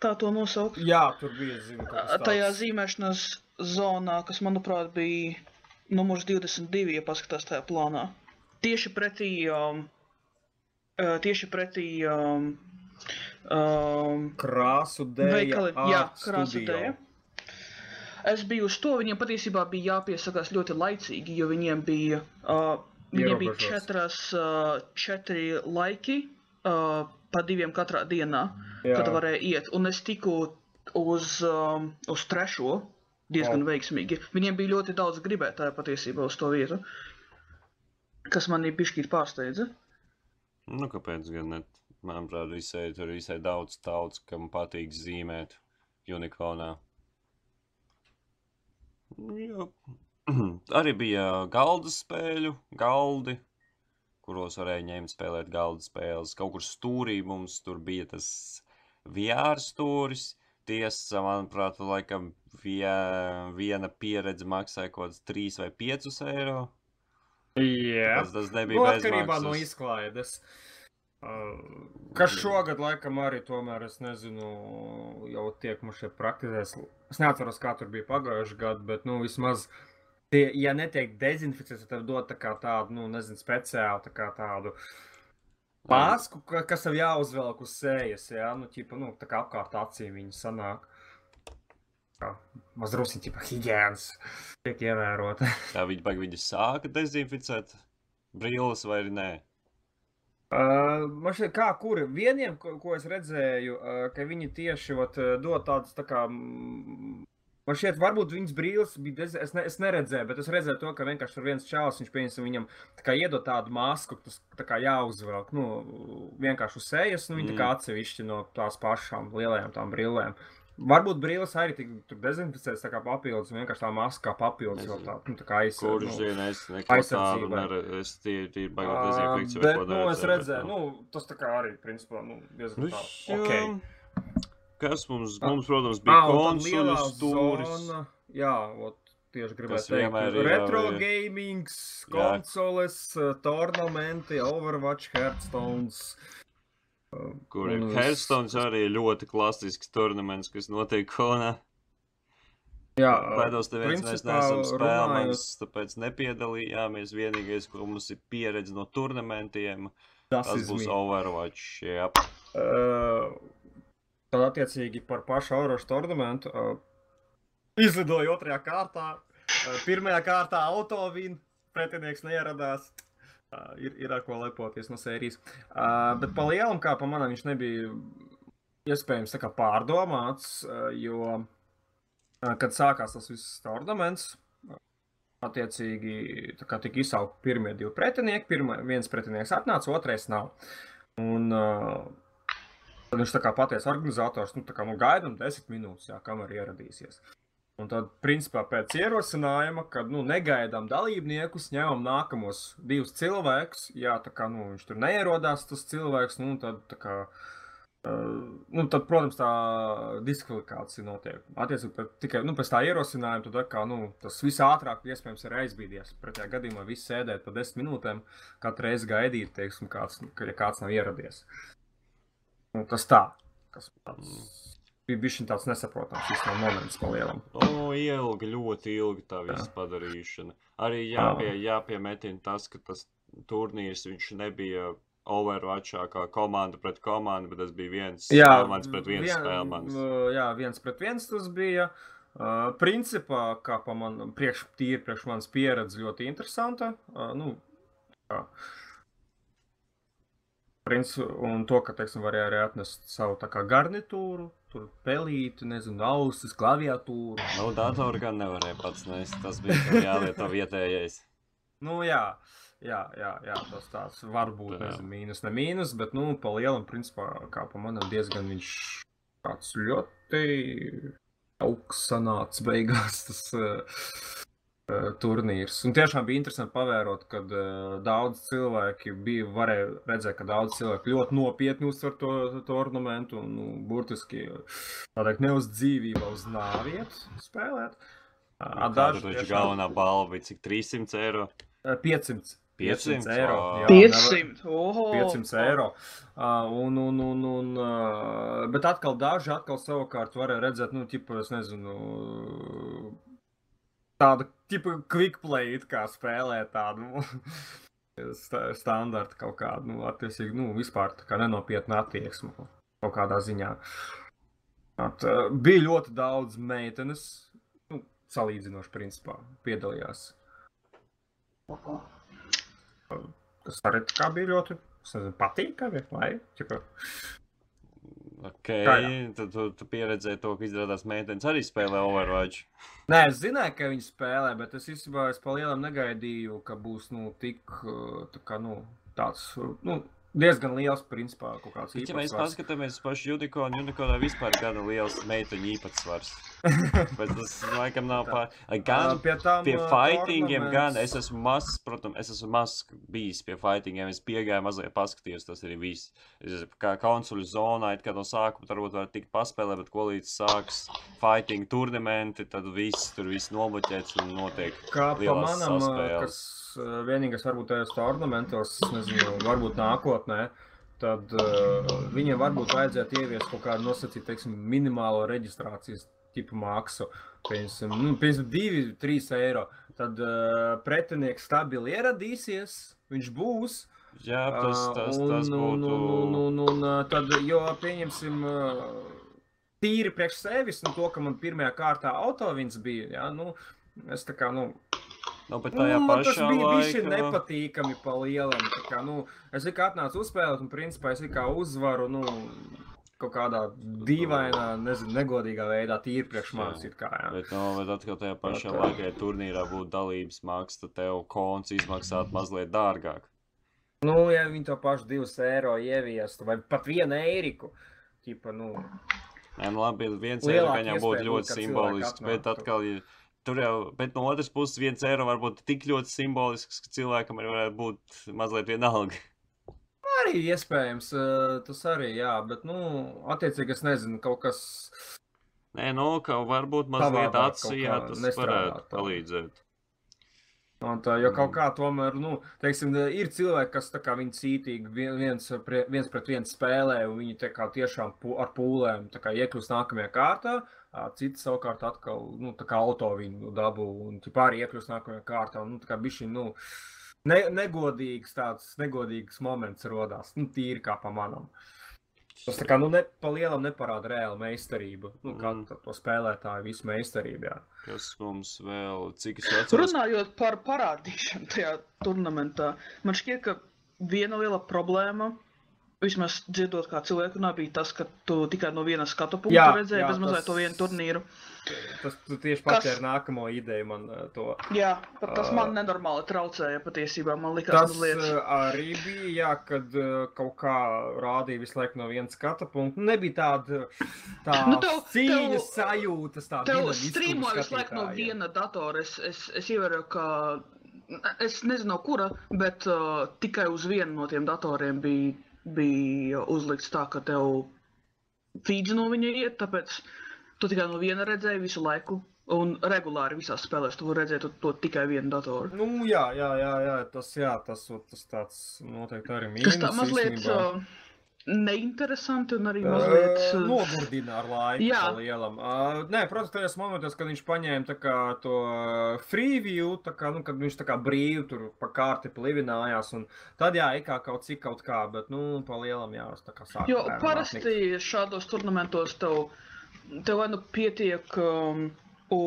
tā to nosaukt. Jā, tur bija, kas Tajā zīmēšanas zonā, kas, manuprāt, bija numurs 22, ja paskatās tajā plānā. Tieši pretī um, uh, tieši pretī um, um, Krāsu dēļ. jā, krāsu dēļ. Es biju uz to, viņiem patiesībā bija jāpiesakās ļoti laicīgi, jo viņiem bija, uh, viņiem bija četras, uh, četri laiki uh, pa diviem katrā dienā, jā. kad varēja iet. Un es tiku uz, um, uz trešo diezgan O. veiksmīgi. Viņiem bija ļoti daudz gribētāju patiesībā uz to vietu, kas manī bišķīt pārsteidza. Nu, kāpēc gan ne? Manuprāt, visai tur ir visai daudz tauts, kam patīk zīmēt unikonā. Jā. Arī bija galda spēļu, galdi, kuros varēja ņemt spēlēt galda spēles. Kaut kur stūrī mums tur bija tas VR stūris. Tiesa, manuprāt, laikam vie, viena pieredze maksāja kaut kāds 3 vai 5 eiro. Jā. Tas, tas nebija Nu, atkarībā no izklaides. Uh, kas šogad, laikam, arī tomēr, es nezinu, jau tiek mums šeit praktizēts. Es neatceros, kā tur bija pagājušajā gadā, bet, nu, vismaz, tie, ja netiek dezinficēts, tad dod tā kā tādu, nu, nezinu, speciālu, tā kā tādu masku, ka- kas tev jāuzvelk uz sejas, jā, nu, ķipa, nu, tā kā apkārt acīm viņi sanāk. Mazrusiņ, ķipa, higiēnas tiek ievērota. Tā viņi, vai viņi sāka dezinficēt brilles vai nē. Uh, man šķiet, kā kuri vieniem, ko, ko es redzēju, uh, ka viņi tieši vat, dod tādas tā kā. Mm, Man šķiet, varbūt viņas brīvs bija. Es, ne, es neredzēju, bet es redzēju to, ka vienkārši tur viens čels, viņš pieņems viņam tā kā iedod tādu masku, kas tā kā jāuzvelk. Nu, vienkārši uz sejas, nu, viņa tā kā atsevišķi no tās pašām lielajām tām brillēm. Varbūt brīvs arī tur dezinficēts tā kā papildus, un vienkārši tā maska papildus vēl tā, nu, tā kā aizsardz. Kurš nu. zina, es neko tādu neredzu. Es tie tie baigi Ā, dezinfikciju Bet, nu, es redzēju, nu, tas tā kā arī, principā, nu, diezgan Nu, tā. jā. Ok. Kas mums, Ah. mums, protams, bija lielā stūris. Jā, ot, tieši gribēju Kas teikt, ir retro ir- gamings, Jā. konsoles, eh, tornamenti, Overwatch, Hearthstones. eh, Kur ir viss. Hearthstone arī ļoti klasisks turnaments, kas notiek konā. Jā, Baidos, te viens mēs neesam spēlējuši, tāpēc nepiedalījāmies. Vienīgais, ko mums ir pieredze no turnamentiem, tas, tas būs būs Overwatch. Jā, Tad, attiecīgi, par pašu Aurošu ornamentu uh, izlidoja otrajā kārtā. Uh, pirmajā kārtā autovīna pretinieks neieradās. Uh, ir, ir ar ko lepoties no sērijas. Uh, bet pa lielam, kā pa manam, viņš nebija iespējams kā pārdomāts, uh, jo, uh, kad sākās tas viss ornaments, attiecīgi kā tika izsaukti pirmie divi pretinieki. Pirma, viens pretinieks atnāca, otrais nav. Un, uh, Tad viņš tā kā pateica, organizators, nu, kā nu, gaidām desmit minūtes, jā, kamēr ieradīsies. Un tad, principā, pēc ierosinājuma, kad nu, negaidām dalībniekus, ņemam nākamos divus cilvēkus, jā, tā kā nu, viņš tur neierodās, tas cilvēks, nu, tad, kā, uh, nu, tad, protams, tā diskvalifikācija notiek. Attiecīgi, pēc- tikai nu, pēc tā ierosinājuma, tad, kā, nu, tas viss ātrāk, iespējams, ir aizbīdies. Pretējā gadījumā viss sēdēt pa desmit minūtēm, katru reizi gaidīt, teiksim, kāds, ja kāds nav ieradies. Nu, tas tā, kas tāds, bija bijis tāds nesaprotams īstenībā moments pa lielam. O, ilgi, ļoti ilgi tā visa padarīšana. Arī jāpie, jāpiemetina tas, ka tas turnīrs viņš nebija Overwatchā kā komanda pret komandu, bet tas bija viens spēlmans pret viens vien- spēlmans. uh, Jā, viens pret viens tas bija. Uh, principā, kā pa man, priekš, tīri priekš manas pieredzes, ļoti interesanta. Uh, nu, kā. Princi, un to, ka, teiksim, varēja arī atnest savu kā garnitūru, tur pelīti, nezinu, ausis, klaviatūru. Nu, datoru gan nevarēja pats nest, tas bija jālieto vietējais. Nu, jā, jā, jā, jā tas tāds var būt nezinu, mīnus, ne mīnus, bet, nu, pa lielam, principā, kā pa manam, diezgan viņš tāds ļoti augsts sanāca beigās tas uh, turnīrs. Un tiešām bija interesanti pavērot, kad uh, daudz cilvēki bija, varēja redzēt, ka daudz cilvēku ļoti nopietni uztver to, to ornamentu un, nu, burtiski, tā teikt, ne uz dzīvību, uz nāviet spēlēt. Uh, Tāda taču galvenā balva bija cik 300 eiro. Uh, 500. 500 eiro. Jā, nevar- 500. Oho, 500 eiro. Uh, un, un, un, un, uh, bet atkal daži atkal savukārt varēja redzēt, nu, tipa, es nezinu, tādu tipu quick play, it kā spēlē tādu. sta- standarta kaut kāda, nu, attiecīgi, nu, vispār tā kā nenopietna attieksme kaut kādā ziņā. At, uh, bija ļoti daudz meitenes, nu, salīdzinoši, principā, piedalījās. Tas arī kā bija ļoti, es nezinu, patīkami, vai, ķipa, Ok, Tā, jā. tad tu, tu pieredzēji to, ka izrādās meitenes arī spēlē Overwatch. Nē, es zināju, ka viņi spēlē, bet es īstenībā es pa lielam negaidīju, ka būs nu, tik uh, tā kā, nu, tāds uh, nu, diezgan liels, principā, kaut kāds Bet, ja mēs īpatsvars. paskatāmies uz pašu Unikonu, Unikonā vispār ir gana liels meiteņu īpatsvars. Bet tas laikam nav pār... Gan pie tām pie fightingiem, gan es esmu mazs, protams, es esmu mazs bijis pie fightingiem. Es piegāju mazliet paskatījos, tas arī viss. Es, kā konsoļu zonā, it kā no sākuma varbūt var tikt paspēlēt, bet ko līdz sāks fighting turnamenti, tad viss tur viss nobloķēts un notiek. Kā pa manam, saspēles. kas vienīgais varbūt tajos ornamentos, nezinu, varbūt nākotnē, tad uh, viņiem varbūt vajadzētu ieviest kaut kādu nosacīt, teiksim, minimālo reģistrācijas tipu maksu. Piemēram, nu, piemēram 2-3 eiro. Tad uh, pretinieks stabili ieradīsies, viņš būs. Jā, tas, tas, un, tas un, būtu. un, un, un, ā, tad, jo pieņemsim, tīri priekš sevis, nu, to, ka man pirmajā kārtā autovins bija, jā, nu, es tā kā, nu, Nu, bet tajā nu, pašā bija bišķi laikā. nepatīkami pa lielam, kā, nu, es tikai atnācu uzspēlēt, un principā es tikai uzvaru, nu, kaut kādā dīvainā, nezinu, negodīgā veidā, tīri priekš manis. Bet, no, bet atkal tajā pašā tā. laikā, ja turnīrā būtu dalības maksa, tad tev konts izmaksātu mazliet dārgāk. Nu, ja viņi to pašu divus eiro ieviestu, vai pat vienu eiriku, tipa, nu, Nē, nu labi, viens eiro viņam būtu ļoti simbolisks, bet atkal, ja tur jau, bet no otras puses, viens eiro var būt tik ļoti simbolisks, ka cilvēkam arī varētu būt mazliet vienalga. arī iespējams, ā, tas arī, jā, bet, nu, attiecīgi, es nezinu, kaut kas, Nē, nu, ka varbūt mazliet atsijā tas varētu tā. palīdzēt. Un tā, jo kaut Mm. kā tomēr, nu, teiksim, ir cilvēki, kas tā kā viņi cītīgi vien- viens, viens pret viens spēlē, un viņi tā kā tiešām ar pūlēm tā kā iekļūst nākamajā kārtā, citi savukārt atkal, nu, tā kā auto viņu dabū, un tipā arī iekļūst nākamajā kārtā, nu, tā kā bišķi, nu, ne, negodīgs tāds, negodīgs moments rodās, nu, tīri kā pa manam. Tas tā kā, nu, ne, pa lielam neparāda reāla meistarība, nu, kā Mm. to spēlētāju visu meistarību, jā. Kas mums vēl, cik es atceros, Runājot par parādīšanu tajā turnamentā, man šķiet, ka viena liela problēma, vismaz dzirdot, kā cilvēku runā, bija tas, ka tu tikai no viena skatu punkta Jā, redzēji jā, bez mazliet tas- to vienu turnīru. Tas tu tieši Kas- patēri nākamo ideju man ā, to. Jā, tas man nenormāli traucēja patiesībā. Man liekas, Tas mazliet. uh, arī bija, jā, kad uh, kaut kā rādīja visu laiku no viena skatu punkta. Nebija tāda tā Nu, tev- cīņas tev- sajūtas, tā Tev strīmoja visu laiku no viena datora. Es, es, es ievēroju, ka. Es nezinu, no kura, bet uh, tikai uz vienu no tiem datoriem bija, bija uzlikts tā, ka tev feeds no viņa iet. Tāpēc tu tikai no viena redzēji visu laiku. Un regulāri visās spēlēs tu redzēt to, to tikai vienu datoru. Nu, jā, jā, jā, jā, tas, jā, tas, tas tāds noteikti arī Tas mīnus. tā mazliet īstenībā. uh, neinteresanti un arī mazliet. Uh, Nogurdina ar laiku Jā. lielam. Uh, nē, protams, tajos momentos, kad viņš paņēma kā to freeview, tā kā, nu, kad viņš kā brīvi tur pa kārti plivinājās, un tad jā, ik kā kaut cik kaut kā, bet, nu, pa lielam jā, tā kā sāku. Jo bērnam parasti šādos turnamentos tev, tev vai nu pietiek um, u,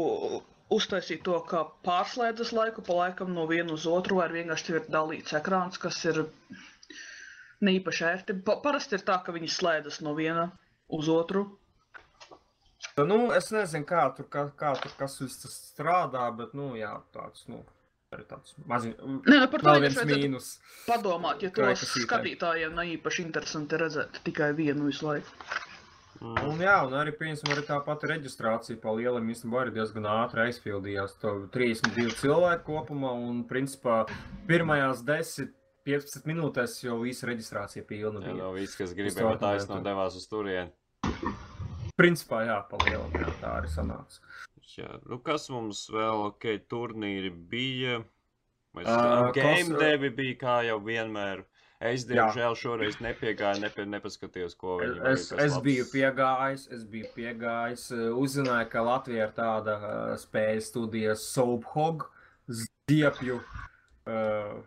uztaisīt to, ka pārslēdzas laiku pa laikam no viena uz otru, vai vienkārši ir dalīts ekrāns, kas ir ne īpaši ērti. Pa, parasti ir tā, ka viņi slēdzas no viena uz otru. Nu, es nezinu, kā tur, kā, kā tur kas strādā, bet, nu, jā, tāds, nu, arī tāds maziņš. Nē, nu par to viens mīnus. padomāt, ja to Kā kasītē. skatītājiem nav īpaši interesanti redzēt tikai vienu visu laiku. Mm. Un, jā, un arī, piemēram, arī tā pati reģistrācija pa lielam īstenībā arī diezgan ātri aizpildījās. To 32 cilvēku kopumā, un, principā, pirmajās 10, 15 minūtēs jau visa reģistrācija pilna Jā, no viss, kas gribēja, bet taisno devās uz turieni. Principā, jā, pa lielam, jā, tā arī sanāca. Jā, nu kas mums vēl, ok, turnīri bija. Mēs uh, game kas- devi bija kā jau vienmēr. Es, diemžēl, šoreiz nepiegāju, nepie, nepaskatījos, ko viņi Es, es biju piegājis, es biju piegājis, uzzināju, ka Latvijā ir tāda uh, spēļu studija Soaphog, ziepju uh,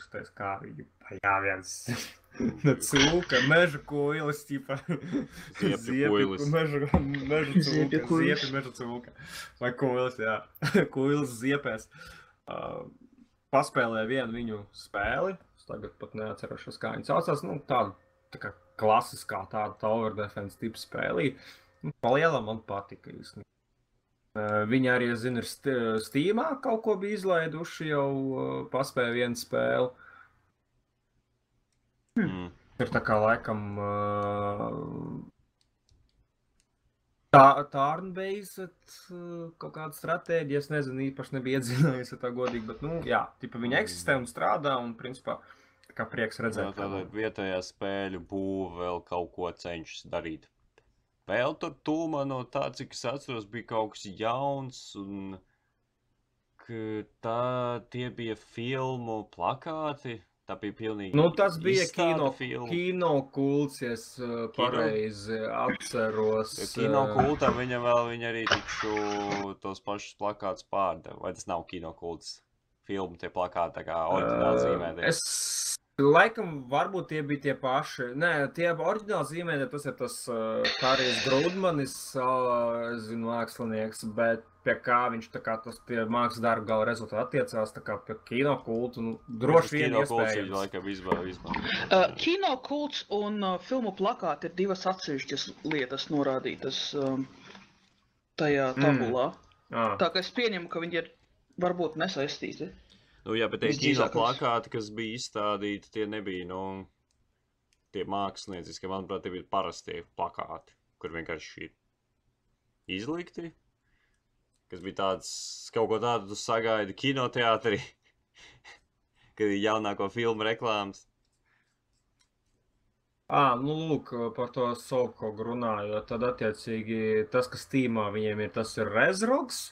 šitais, kā viņi pajāviens. No cūka, meža koilas, tipa. Ziepju. Meža, meža cūka, ziepju meža cūka. Vai koilas, jā. koilas ziepēs. Uh, paspēlēju vienu viņu spēli. Es tagad pat neatceros, kā viņa saucās. Nu, tāda tā kā klasiskā, tāda tower defense tipa spēlī. Nu, Palielam man patika īstenībā. Uh, Viņi arī, es zinu, ir st- Steamā kaut ko bija izlaiduši, jau uh, paspēja vienu spēli. Mm. Ir tā kā laikam. Uh, tā turn-based kaut kāda stratēģija. Es nezinu, īpaši nebija iedzinājusi tā godīgi, bet, nu, jā, tipa viņa eksistē un strādā un, principā, tā kā prieks redzēt. tādā vietējā spēļu būvē vēl kaut ko cenšas darīt. Vēl tur tūmā no tā, cik es atceros, bija kaut kas jauns, un ka tā, tie bija filmu plakāti. Tā bija pilnīgi. Nu, tas bija kino, filma. kino kults, ja es uh, pareizi atceros. Jo Kino uh, kultam viņam vēl viņa arī tikšu tos pašus plakātus pārdeva. Vai tas nav kino kults? Filmu tie plakāti tā kā oriģināli Uh, zīmēti. Es laikam, varbūt tie bija tie paši. Nē, tie oriģināli zīmēti, tas ir tas uh, Kārijs Grūdmanis, uh, es zinu, mākslinieks, bet pie kā viņš tā kā tas pie mākslas darba gala rezultātā attiecās, tā kā pie kino kultu, nu, droši vien iespējams. laikam izvēl- izmanto. Uh, kino kults un uh, filmu plakāti ir divas atsevišķas lietas norādītas um, tajā Mm. tabulā. Ah, Tā kā es pieņemu, ka viņi ir varbūt nesaistīti. Nu, jā, bet tie kino plakāti, kas bija izstādīti, tie nebija, nu, tie mākslinieciski, manuprāt, tie bija parastie plakāti, kur vienkārši izlikti, kas bija tāds, kaut ko tādu tu sagaidi kinoteātrī, kad ir jaunāko filmu reklāmas. ah, nu, lūk, par to Sokogu runājot, tad attiecīgi tas, kas tīmā viņiem ir, tas ir Rezrogs,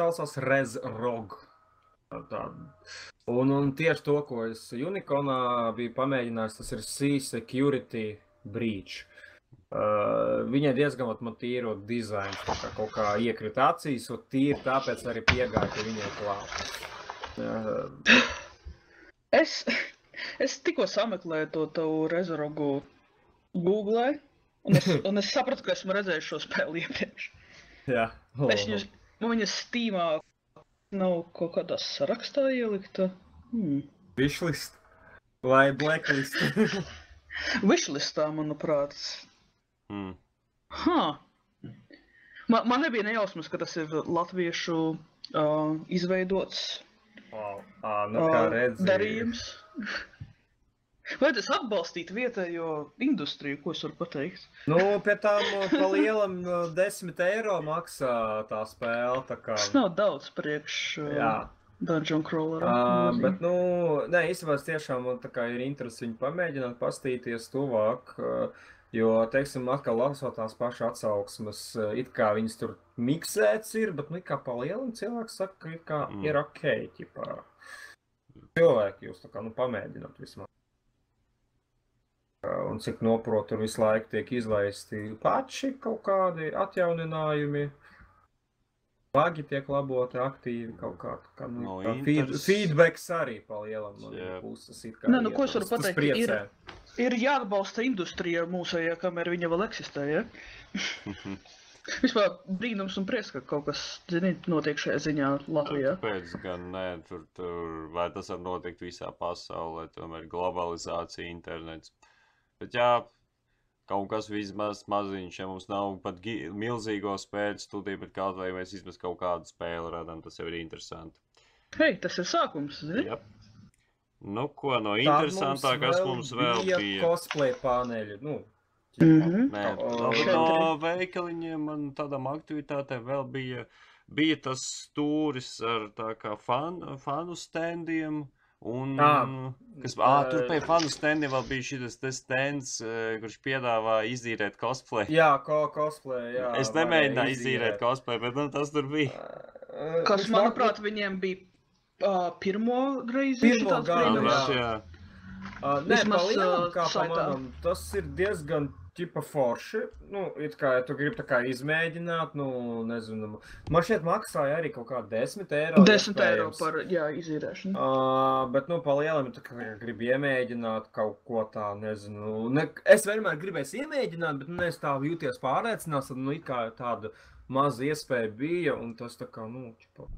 saucās Rezrog. Tā. Un, un tieši to, ko es Unikonā biju pamēģinājis, tas ir C-Security Breach. Uh, viņai diezgan vat man tīro dizains, tā kā kaut kā iekrita acīs, un tīri tāpēc arī piegāja pie viņai klāt. Uh, Es, es tikko sameklēju to tavu rezorogu Google, un es, un es sapratu, ka esmu redzējis šo spēli iepriekš. jā, Es viņu, man viņa Steamā nav kaut kādā sarakstā ielikta. Hmm. Wishlist vai blacklist. Wishlistā, manuprāt. Hmm. Huh. Man, man nebija nejausmas, ka tas ir latviešu uh, izveidots wow. ah, nu, kā uh, darījums. Vai tas atbalstītu vietējo industriju, ko es varu pateikt? Nu, pie tām uh, pa lielam uh, 10 eiro maksā tā spēle. Tā kā, Tas nav daudz priekš jā. uh, Dungeon Crawler. Uh, bet, nu, nē, īstenībā es tiešām man tā kā ir interesi viņu pamēģināt, pastīties tuvāk. Jo, teiksim, atkal lasot tās pašas atsauksmes, it kā viņas tur miksēts ir, bet, nu, kā pa lielam cilvēks saka, ka it kā Mm. ir ok, ķipā. Cilvēki jūs tā kā, nu, pamēģināt vismaz. Un cik noprotu, tur visu laiku tiek izlaisti paši kaut kādi atjauninājumi. Bagi tiek laboti aktīvi kaut kā. kā nu, No tā feed, feedbacks arī palielam no viņa puses. kā Nē, nu, ko es varu pateikt, priecē. Ir jāatbalsta industrija mūsējā, kamēr viņa vēl eksistē. Ja? Vispār brīnums un prieks, ka kaut kas zini, notiek šajā ziņā Latvijā. Kāpēc gan nē, tur, tur vai tas var notikt visā pasaulē, tomēr globalizācija, internets. Bet jā, kaut kas vismaz maziņš, ja mums nav pat milzīgo spēļu studiju, bet kaut vai mēs vismaz kaut kādu spēli radām, tas jau ir interesanti. Hei, tas ir sākums, zini? Jā. Nu, ko no Tad interesantā, kas mums vēl bija? bija? Cosplay paneļi. Nu, Mhm. Nē, O, no, no veikaliņiem un tādām aktivitātēm vēl bija, bija tas stūris ar tā kā fan, fanu standiem. Un, Ā, kas, ā, tur pie fanu standiem vēl bija šis te stands, eh, kurš piedāvā izīrēt cosplay. Jā, ko cosplay. Jā, es nemēģināju izīrēt cosplay, bet nu, tas tur bija. Kas, manuprāt, viņiem bija uh, pirmo reizi Pirmo gadu, jā. jā. Uh, nē, Vismaz, pa lielam, kā pa manam, tas ir diezgan ķipa forši. Nu, it kā ja tu gribi tā kā izmēģināt, nu, nezinu. Man šeit maksāja arī kaut kādi 10 eiro. 10 eiro par jā, izīrēšanu. Uh, bet, nu, pa lielam, tā kā gribi iemēģināt kaut ko tādu, nezinu. Ne, es vienmēr gribēju iemēģināt, bet, nu, es tā jūties pārliecināts, tad, nu, it kā tāda maza iespēja bija, un tas tā kā, nu, ķipa,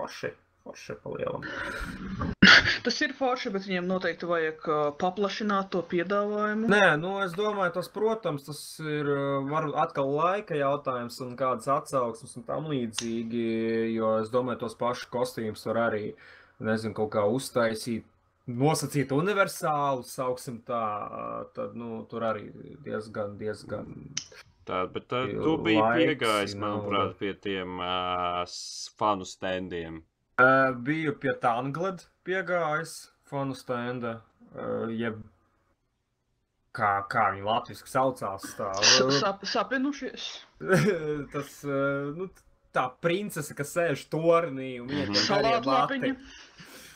paši, paši pa lielam. Tas ir forši, bet viņiem noteikti vajag paplašināt to piedāvājumu. Nē, nu, es domāju, tas, protams, tas ir varbūt atkal laika jautājums un kādas atsauksmes un tam līdzīgi, jo es domāju, tos pašus kostīmus var arī, nezinu, kaut kā uztaisīt, nosacīt universālu, sauksim tā, tad, nu, tur arī diezgan, diezgan. Tā, bet tā, tu biji laiks, piegājis, manuprāt, pie tiem uh, fanu standiem. Uh, biju pie Tangled piegājis, fanu stenda, uh, jeb kā, kā viņi latviski saucās. Tā, S- Sap, sapinušies. tas, uh, nu, tā princese, kas sēž tornī un viņa Mhm. tur Salātlapiņa.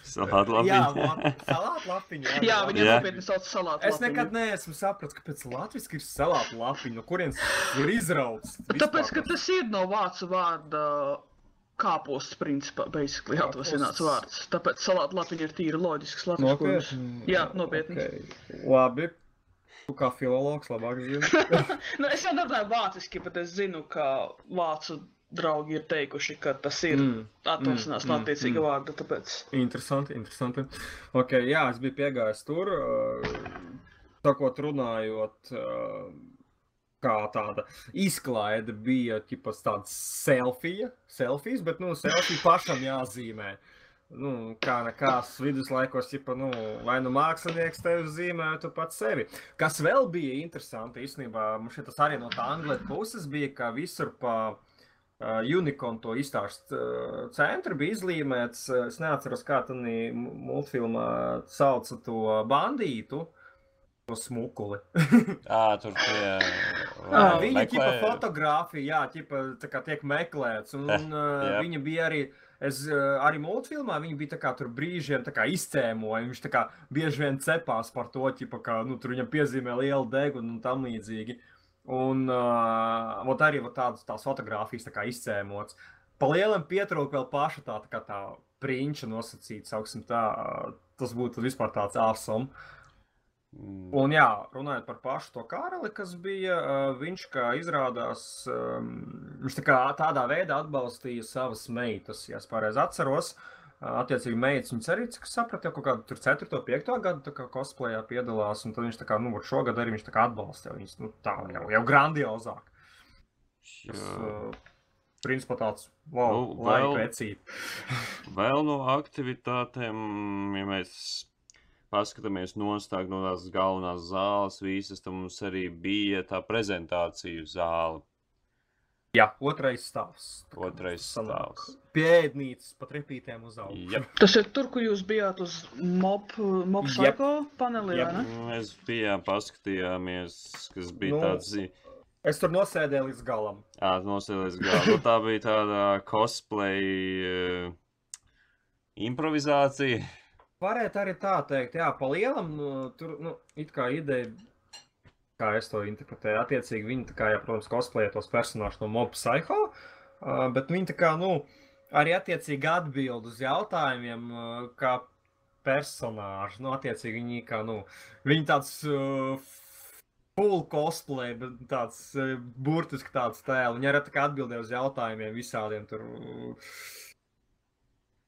Salāt Jā, labi. salātlapiņa. Jā, viņa Jā. nopietni sauc salātu. Es nekad neesmu sapratis, kāpēc latviešu ir salātu lapiņa, no kurienes ir izrauts. Tāpēc, ka tas ir no vācu vārda kāposts, principā, basically, jā, tas ir nāc vārds. Tāpēc salātu lapiņa ir tīri loģisks latviešu Nopietni. Jā, nopietni. Okay. Labi. Tu kā filologs labāk zini. Nu, es jau nerunāju vāciski, bet es zinu, ka vācu draugi ir teikuši, ka tas ir mm. atvasinās mm, no attiecīga mm. vārda, tāpēc. Interesanti, interesanti. Ok, jā, es biju piegājis tur, sakot, runājot, ā, kā tāda izklaide bija, tipas tāds selfija, selfijas, bet, nu, selfija pašam jāzīmē. Nu, kā nekās viduslaikos, ja nu, vai nu mākslinieks tevi zīmē, tu pats sevi. Kas vēl bija interesanti, īstenībā, mums šeit tas arī no tā angļu puses bija, ka visur pa uh, Unicorn to izstāstu uh, centru bija izlīmēts. uh, Es neatceros, kā tā multfilmā sauca to bandītu. To smukuli. Ā, tur tie. Ā, Viņa ķipa fotografija, jā, ķipa, tā kā tiek meklēts. Un, uh, jā. viņa bija arī, es arī multfilmā, viņa bija kā tur brīžiem izcēmoja. Viņš kā bieži vien cepās par to, ķipa, ka nu, tur viņam piezīmē lielu degunu un tam līdzīgi. Un uh, vot arī vot tādas tās fotogrāfijas tā izcēmots. Pa lielam pietrūka vēl paša tā, tā tā prinča nosacīta, tā. Tas būtu vispār tāds awesome. Un, jā, runājot par pašu to karali, kas bija, uh, viņš, kā izrādās, um, viņš tā kā tādā veidā atbalstīja savas meitas, ja es pareizi atceros. Uh, Attiecīgi, meitas viņas arī, cik es sapratu, jau kaut kādu tur 4. un 5. gadu tā kā cosplayā piedalās, un tad viņš tā kā, nu, šogad arī viņš tā kā atbalsta viņas, nu, tā jau, jau grandiozāk. Tas, uh, principā tāds, wow, Nu, laika vēl- vecība. Vēl no aktivitātēm, ja mēs paskatāmies nostāk no tās galvenās zāles, visas, tad mums arī bija tā prezentāciju zāle. Jā, otrais stāvs. Otrais stāvs. Pie ēdnītes, pa trepītēm uz augšu. Jep. Tas ir tur, kur jūs bijāt uz mob, mob Jep. psycho panelī, vai ne? Mēs bijām, paskatījāmies, kas bija Nu, tāds Es tur nosēdēju līdz galam. Ā, nosēlies galā. Nu, tā bija tāda cosplay uh, improvizācija. Varētu arī tā teikt, jā, pa lielam nu, tur, nu, it kā ideja, kā es to interpretēju, attiecīgi viņi, tā kā, jā, protams, cosplayē tos personāžus no Mob Psycho, bet viņi tā kā, nu, arī attiecīgi atbild uz jautājumiem, kā personāži, nu, attiecīgi viņi kā, nu, viņi tāds uh, full cosplay, bet tāds uh, burtiski tāds tēls, viņi arī tā kā atbildēja uz jautājumiem visādiem tur,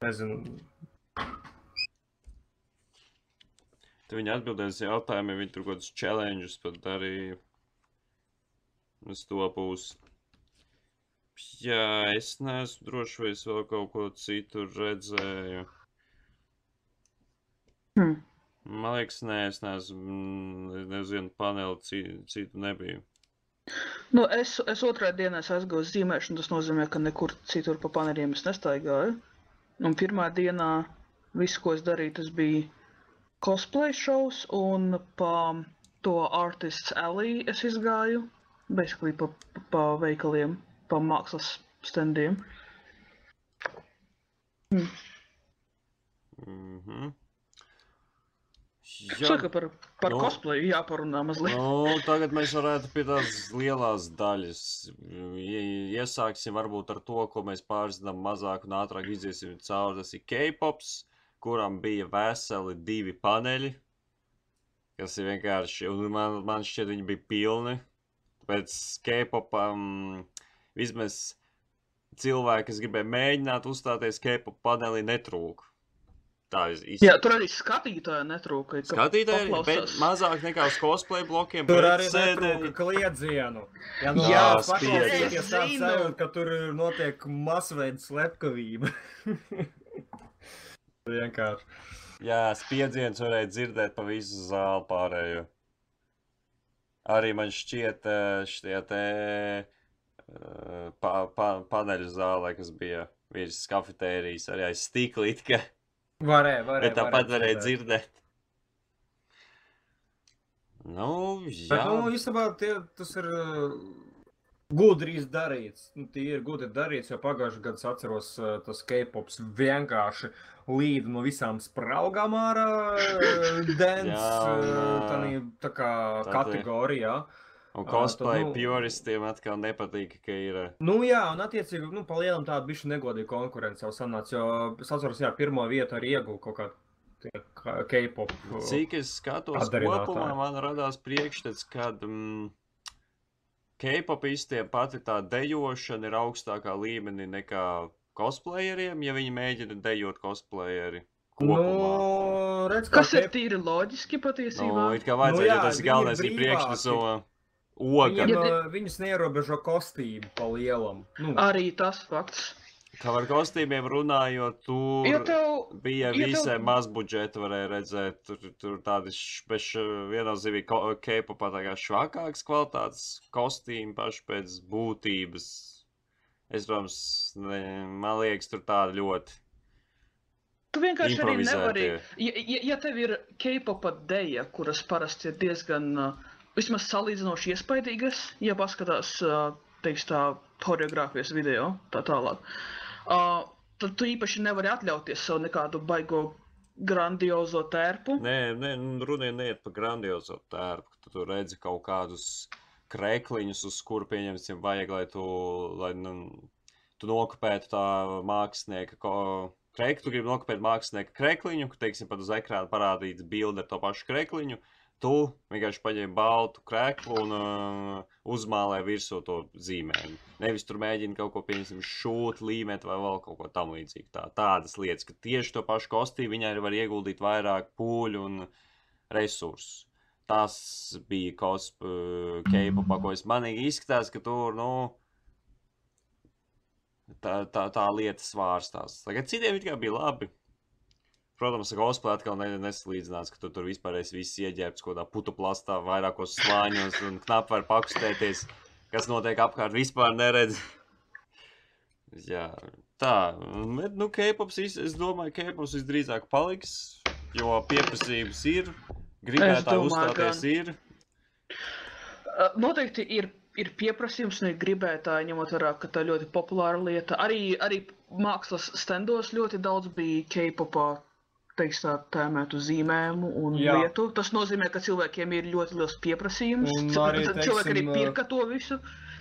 nezinu, Tad viņi atbildēja uz jautājumiem, viņi tur kaut kādus challenges pat darīja. Uz to pusi. Jā, es neesmu droši, vai es vēl kaut ko citu redzēju. Hmm. Man liekas, nē, es neesmu, mm, nevienu paneli citu, citu nebiju. Nu, es, es otrajā dienā aizgāju uz zīmēšanu, tas nozīmē, ka nekur citur pa paneriem es nestaigāju. Un pirmā dienā viss, ko es darīju, tas bija cosplay šovs, un pa to Artists Alley es izgāju, basically pa, pa, veikaliem, pa mākslas standiem. Mhm. Es domāju, ka par, par Nu. no. cosplayu jāparunā mazliet. No. Nu, tagad mēs varētu pie tās lielās daļas. Iesāksim varbūt ar to, ko mēs pārzinām mazāk un ātrāk iziesim cauri. Tas ir K-pops, kuram bija veseli divi paneļi, kas ir vienkārši, un man, man šķiet, viņi bija pilni. Pēc K-popam vismaz cilvēki, kas gribēja mēģināt uzstāties K-pop panelī, netrūka. Tā ir Jā, tur arī skatītāji netrūka. ka Skatītāji, bet paklausās. mazāk nekā uz cosplay blokiem. Tur bet arī netrūka kliedzienu. Ja nu Jā, tāds Zinu. sajūta, ka tur notiek masveida slepkavība. Vienkārši. Jā, spiedziens varēja dzirdēt pa visu zāli pārējo. Arī man šķiet, eh, šitie te eh, pa, pa, paneļu zālē, kas bija virs kafetērijas, arī aiz stikla it kā, Varēja, varēja. bet tāpat varēja dzirdēt. Nu, jā. Bet, nu, īstenībā tie, tas ir uh, gudri izdarīts. Nu, tie ir gudri darīts, jo pagājušajā gadā es atceros, uh, tas K-pops vienkārši līd no visām spraugām ārā uh, dance, tādī, tā kā kategorijā. Un cosplay nu- puristiem atkal nepatīk, ka ir. eh, Nu, jā, un attiecīgi, nu, palielam tādu bišķi negodīgu konkurenci jau sanāca, jo es atceros, jā, pirmo vietu arī ieguvu kaut kādu K-pop. Cik es skatos, kopumā man radās priekšstats, ka mm, K-popistiem pati tā dejošana ir augstākā līmenī nekā cosplayeriem, ja viņi mēģina dejot cosplayeri. Kopumā. Nu, redz, Kas ir tīri loģiski Nu, patiesībā? it kā vajadzēja, jā, jo tas ir viņi ir galvenais ir priekšnesuma oga. Ja ja viņus neierobežo kostīmu pa lielam. Nu, Arī tas fakts. Kā ar kostīmiem runājot, tur Ja tev, bija ja tev- visai maz budžeta, varēja redzēt. Tur, tur tādi viennozīmīgi ko- K-popā tā kā švakāks kvalitātes kostīmi paši pēc būtības. Es, protams, ne, man liekas, tur tāda ļoti tu vienkārši arī nevari. Ja, ja, ja tev ir K-popa deja, kuras parasti ir diezgan, uh, vismaz salīdzinoši iespaidīgas, ja paskatās, uh, teiks tā, choreogrāfijas video, tā tālāk, uh, tad tu īpaši nevari atļauties sev nekādu baigo grandiozo tērpu. Nē, nē nu, runa neiet par grandiozo tērpu. Tu tur redzi kaut kādus krēkliņus, uz kuru pieņemsim, vajag, lai tu, lai, nu, tu nokopētu tā mākslinieka. Ko, krēk, tu gribi nokopēt mākslinieka krēkliņu, ka, teiksim, pat uz ekrāna parādīts bilde ar to pašu krēkliņu. Tu vienkārši paņem baltu krēklu un uh, uzmālē virsū to zīmējumu. Nevis tur mēģina kaut ko, pieņemsim, šūt, līmēt vai vēl kaut ko tam līdzīgu. Tā, tādas lietas, ka tieši to pašu kostīmu viņai var ieguldīt vairāk pūļu un resursus. Tas bija K-popā, ko es manīgi izskatās, ka tur, nu, tā, tā, tā lieta svārstās. Tagad citiem bija labi. Protams, cosplay atkal ne, nesalīdzinās, ka tu tur vispār esi viss ieģērbts kaut kādā putu plastā, vairākos slāņos un knapi var pakustēties, kas notiek apkārt, vispār neredz. Jā, tā, bet, nu, K-pops, es domāju, K-pops visdrīzāk paliks, jo pieprasījums ir, gribētāji uzstāties gan. ir. Noteikti ir, ir pieprasījums no gribētāja, ņemot vērā, ka tā ir ļoti populāra lieta. Arī, arī mākslas stendos ļoti daudz bija K-popā teiks tā, tēmētu zīmējumu un Jā. Jā. lietu. Tas nozīmē, ka cilvēkiem ir ļoti liels pieprasījums. Un arī, tad cilvēki arī teiksim, pirka to visu.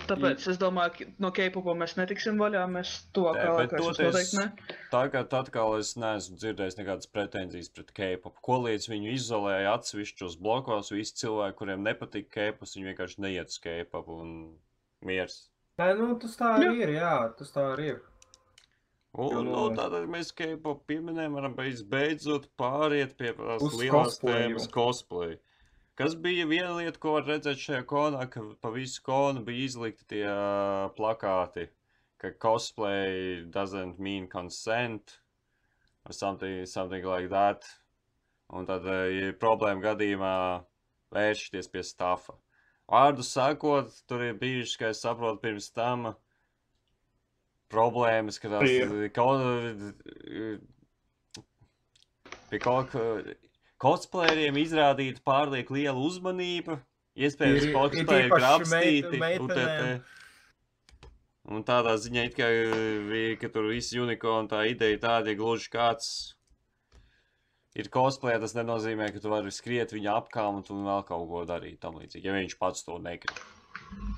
Tāpēc es domāju, ka no K-popa mēs netiksim vaļā. Mēs tuvākā laikā noteikti ne. Tagad atkal es neesmu dzirdējis nekādas pretenzijas pret K-pop. Ko līdz viņu izolēja atsevišķos blokos, visi cilvēki, kuriem nepatīk K-pops, viņi vienkārši neiet uz K-pop un miers. Nē, nu, tas tā Jā. arī ir, jā, tas tā arī ir. Un, nu, tātad mēs K-pop pieminējam, varam beidz- beidzot pāriet pie tās Uz lielās cosplayu. tēmas cosplay. Kas bija viena lieta, ko var redzēt šajā konā, ka pa visu konu bija izlikti tie ā, plakāti, ka cosplay doesn't mean consent, or something, something like that. Un tad, ja problēma gadījumā vēršties pie stafa. Vārdu sakot, tur ir bijušas, kā es saprotu, pirms tam problēmas, ka tās Ir. kaut pie kaut kā cosplayeriem izrādīta pārlieku liela uzmanība. Iespējams, ka ir cosplayi ir meit- UTT. Un tādā ziņā, it kā, vi- ka tur viss unikāls, tā ideja tāda, ja gluži kāds ir cosplay, tas nenozīmē, ka tu vari skriet viņa apkārt un vēl kaut ko darīt tam līdzīgi, ja viņš pats to negrib.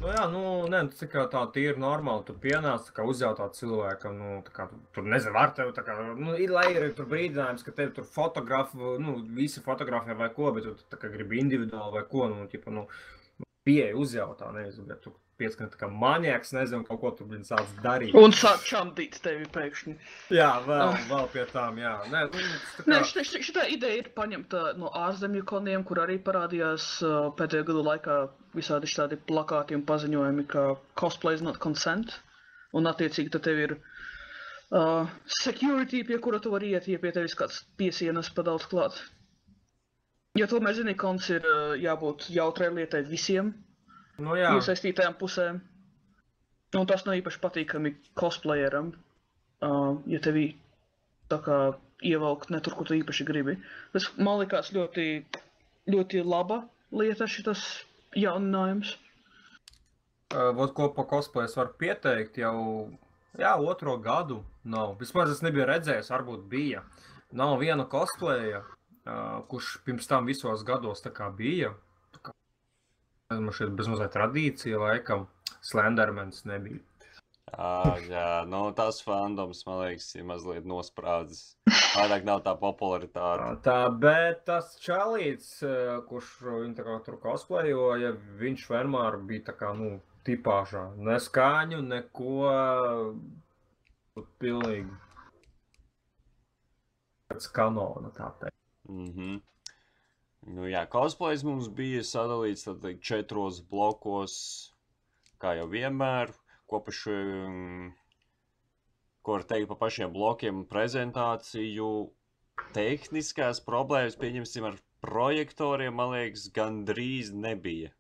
Nu, jā, nu, nē, tas ir tā tīri normāli. Tu pienāc, kā uzjautāt cilvēkam, nu, tā kā, tur nezinu, var tev, tā kā, nu, ir, lai ir tur brīdinājums, ka tev tur fotografu, nu, visi fotografē vai ko, bet tu tā kā gribi individuāli vai ko, nu, tipa, nu, pieeja uzjautā, nezinu, bet tu pieskan tā kā manieks, nezinu, kaut ko tur viņi sāc darīt. Un sāk čamdīt tevi pēkšņi. Jā, vēl, vēl pie tām, jā. Nē, nu, tas tā Nē, kā, šitā, šitā, ideja ir paņemta no ārzemju koniem, kur arī parādījās uh, pēdējo gadu laikā visādi šādi plakāti un paziņojumi, ka cosplay is not consent. Un attiecīgi tad tev ir uh, security, pie kura tu vari iet, ja pie tevis kāds piesienas padauts klāt. Jo tomēr, zini, kons ir uh, jābūt jautrai lietai visiem nu, jā. iesaistītajām pusēm. Un tas nav īpaši patīkami cosplayeram, uh, ja tevi tā kā ievelk ne tur, kur tu īpaši gribi. Tas man likās ļoti, ļoti laba lieta, šis jauninājums. Uh, Vot ko pa cosplay es varu pieteikt jau jā, otro gadu. Nav. Vismaz es nebiju redzējis, varbūt bija. Nav viena cosplaya, uh, kurš pirms tam visos gados tā kā bija. Man šeit bezmazliet tradīcija laikam. Slendermans nebija. À, jā, nu, tas fandoms, man liekas, ir mazliet nosprādzis. Vairāk nav tā popularitāte. Tā, bet tas čalīts, kurš viņu tā kā tur cosplayoja, viņš vienmēr bija tā kā, nu, tipāžā. Neskaņu, neko. Pilnīgi. Pēc kanona, tā teikt. Mm -hmm. Nu, jā, cosplays mums bija sadalīts tad, četros blokos, kā jau vienmēr. Kopaši, ko var teikt par pašiem blokiem prezentāciju. Tehniskās problēmas, pieņemsim, ar projektoriem, man liekas, gandrīz nebija.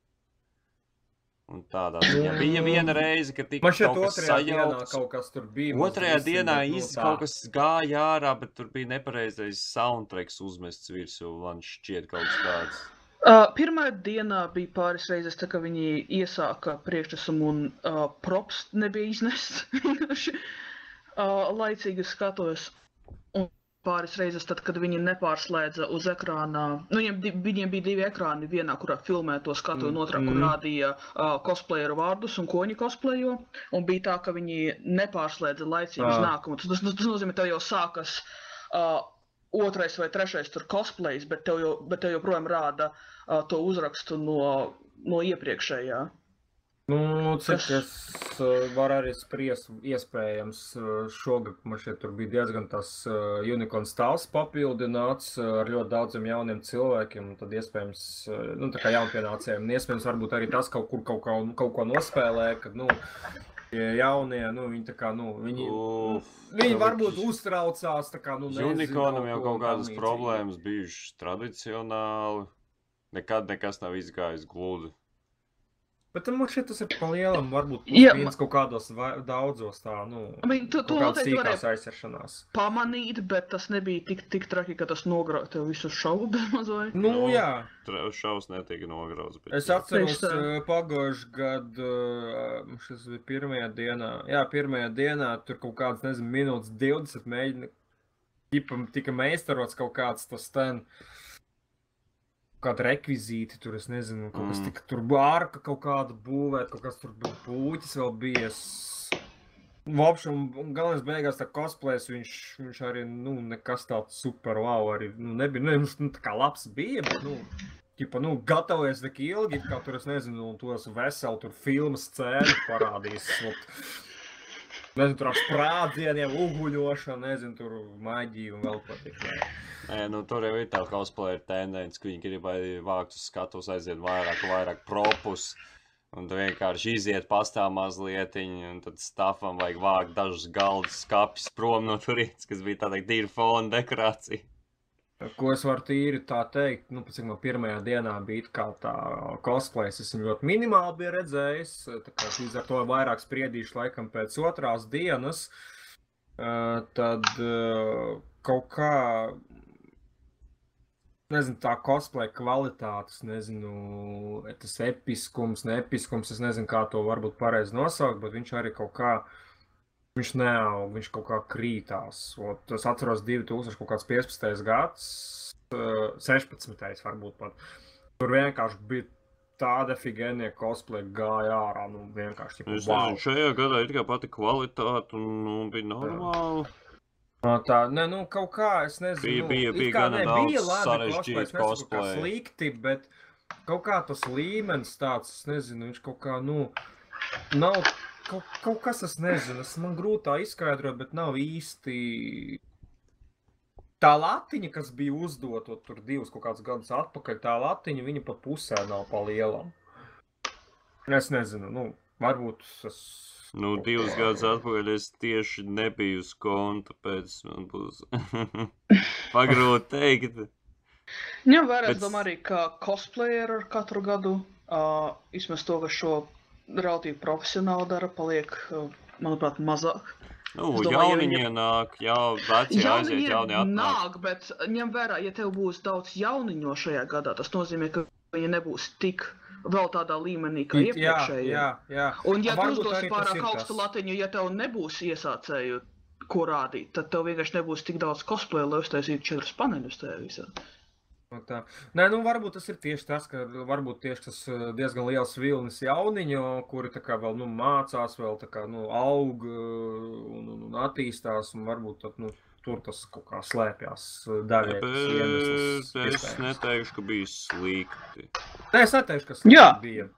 Un tādā ziņā bija viena reize, kad tika kaut kas sajaukts. kaut kas tur bija. Otrajā dienā nu, iz, tā. kaut kas gāja ārā, bet tur bija nepareizais soundtracks uzmests virsū. Man šķiet, kaut kas tāds. Uh, pirmā dienā bija pāris reizes, tā, ka viņi iesāka priekšnesumu un uh, props nebija iznests. Uh, laicīgi skatos. Un pāris reizes, tad, kad viņi nepārslēdza uz ekrāna, nu, viņiem, di- viņiem bija divi ekrāni. Vienā, kurā filmē to skatu, un otrā, kur Mm. rādīja uh, cosplayeru vārdus un ko viņi cosplayo. Un bija tā, ka viņi nepārslēdza laicīgi uz nākamo. Tas, tas, tas nozīmē, ka tev jau sākas. Uh, Otrais vai trešais tur cosplays, bet tev, jau, bet tev joprojām rāda uh, to uzrakstu no, no iepriekšējā. Nu, cik Tas- es uh, varu arī spriest, iespējams, uh, šogad man šeit bija diezgan tas uh, unicorn stāvs papildināts ar ļoti daudziem jauniem cilvēkiem, tad iespējams, nu, tā kā jaunpienācējiem, un iespējams varbūt arī tas kaut kur kaut, kaut, kaut ko nospēlē, kad, nu, tie jaunie, nu, viņi tā kā, nu, viņi, Uf, viņi varbūt uztraucās, tā kā, nu, nezinu, Unikonam jau kaut kādas problēmas bijušas tradicionāli. Nekad nekas nav izgājis gludi. Bet man šķiet, tas ir pa lielam, varbūt Jā, viens kaut kādos vai, daudzos tā, nu, I mean, tu, tu kaut kādas noteikti sīkās varēji aizsaršanās. pamanīt, bet tas nebija tik, tik traki, ka tas nograuj tev visu šovu bezmazliet. Nu, Nu, jā. Šaus netika nograuts. bet Es atceros, tā. uh, pagājušajā gadā, šis bija pirmajā dienā, jā, pirmajā dienā tur kaut kāds, nezinu, minūtes 20 mēģina, ķipam, tika meistarots kaut kāds tas ten, kāda rekvizīti tur, es nezinu, kaut kas Mm. tika tur bārka kaut kāda būvēt, kaut kas tur bija pūķis vēl bies. Vopš, un, un galvenais beigās tā cosplays, viņš, viņš arī, nu, nekas tāds super wow arī, nu, nebija, nu, viņš, nu, tā kā labs bija, bet, nu, Ķipa, nu, gatavojies tik ilgi, kā tur, es nezinu, un tos veselu tur filmas scēnu parādīs. Ot, nezinu, tur ar sprādzieniem, uguļošanu, nezinu, tur maģiju un vēl tik. Nē, nu, tur jau ir tā cosplayer tendence, ka viņi grib arī vākt uz skatuves, aiziet vairāk, vairāk propus. Un tu vienkārši iziet pastāv mazliet, un tad stāvam vajag vākt dažus galdus, skāpjas prom no turienes, kas bija tāda tīra fona dekorācija. Ko es varu tīri tā teikt, nu, cik man pirmajā dienā bija kā tā cosplays, es viņu ļoti minimāli biju redzējis, līdz ar to vairāk spriedīšu laikam pēc otrās dienas, uh, tad uh, kaut kā, nezinu, tā cosplay kvalitātes, nezinu, tas episkums, neepiskums, es nezinu, kā to varbūt pareizi nosaukt, bet viņš arī kaut kā, viņš neaug, viņš kaut kā krītās. Ot, es atceros 2015. gads, uh, 16. varbūt pat. Tur vienkārši bija tāda figēnie cosplay gāja ārā, nu vienkārši Es wow. šajā gadā ir tikai pati kvalitāte un nu, bija normāli. No tā, ne, nu, kaut kā, es nezinu, Bija- bija- bija kā ne, bija labi cosplay, cosplay. slikti, bet kaut kā tas līmenis tāds, es nezinu, viņš kaut kā, nu, nav, kaut, kaut kas, es nezinu, es man grūti tā izskaidrot, bet nav īsti tā latiņa, kas bija uzdota tur divus kaut kādus gadus atpakaļ, tā latiņa, viņa pat pusē nav pa lielam. Es nezinu, nu, varbūt es... Nu, divus gadus atpakaļ es tieši nebiju uz konta, tāpēc man būs pagrūti teikt. Ņem vērā, es Bet- domāju, arī kā cosplayer ar katru gadu. Uh, Vismaz to, ka šo relatīvi profesionāli dara, paliek, uh, manuprāt, mazāk. Nu, Es domāju, ja jauniņie viņa- nāk, jau vecie aiziet, jaunie atnāk. nāk, bet ņem vērā, ja tev būs daudz jauniņo šajā gadā, tas nozīmē, ka viņi nebūs tik vēl tādā līmenī kā Jā, iepriekšējie. jā, jā. Un, ja tu uzdos pārāk augstu latiņu, ja tev nebūs iesācēju, ko rādīt, tad tev vienkārši nebūs tik daudz cosplay, lai uztaisītu četrus paneļus tajā visā. Tā. Nē, nu varbūt tas ir tieši tas, ka varbūt tieši tas eh, diezgan liels vilnis jauniņu, kuri tā kā vēl nu, mācās, vēl tā kā nu, aug eh, un, un, un attīstās, un varbūt tad, nu, tur tas kaut kā slēpjas eh, daļai. es iespējams. neteikšu, ka bija slikti. Nē, es neteikšu, kas Jā. tas bija.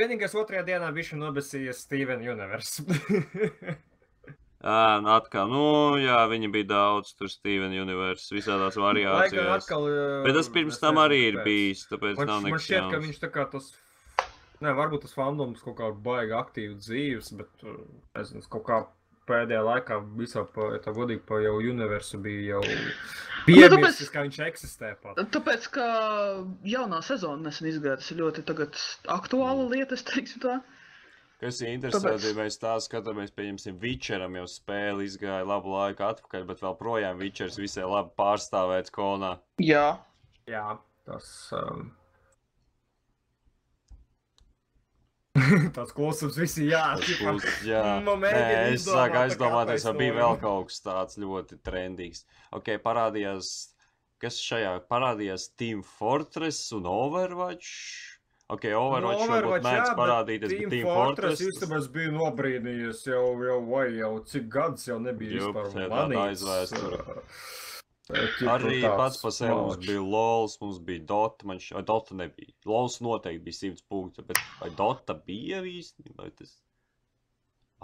Vienīgais otrajā dienā bija nobesījies Steven Universe. Ā, nu atkal, nu, jā, viņi bija daudz, tur Steven Universe, visādās gan variācijās. atkal, uh, Bet tas pirms tam arī ir kāpēc. bijis, tāpēc Man, nav man nekas šķiet, ka jauns. viņš tā kā tas. Nē, varbūt tas fandoms kaut kā baigi aktīvi dzīves, bet uh, nezinu, es kaut kā pēdējā laikā visā, pa, ja tā godīgi, pa jau universu bija jau piemirsis, tāpēc- ka viņš eksistē pat. Tāpēc, ka jaunā sezona nesen izgāja, tas ir ļoti tagad aktuāla lieta, es teiktu tā. Kas ir interesanti, Tāpēc- ja mēs tā skatāmies, pieņemsim, Witcheram jau spēle izgāja labu laiku atpakaļ, bet vēl projām Witchers visai labi pārstāvēts konā. Jā, Jā, tas. Um... Tāds klusums visi jā. Tas ķipa, būs, jā, nu, Nē, es sāku aizdomāties, vai bija vēl kaut kas tāds ļoti trendīgs. Ok, parādījās, kas šajā parādījās Team Fortress un Overwatch. Ok, Overwatch, Nu, varbūt mēdz parādīties, bet Team Fortress. īstenībā es biju nobrīdījies jau, jau, vai jau cik gadus jau nebija Jup, vispār manīts, uh, Arī pats par sevi mums bija LOLs, mums bija Dota. Man šķiet, Dota nebija. LOLs noteikti bija 100 punkti, bet vai Dota bija īstenībā? Vai tas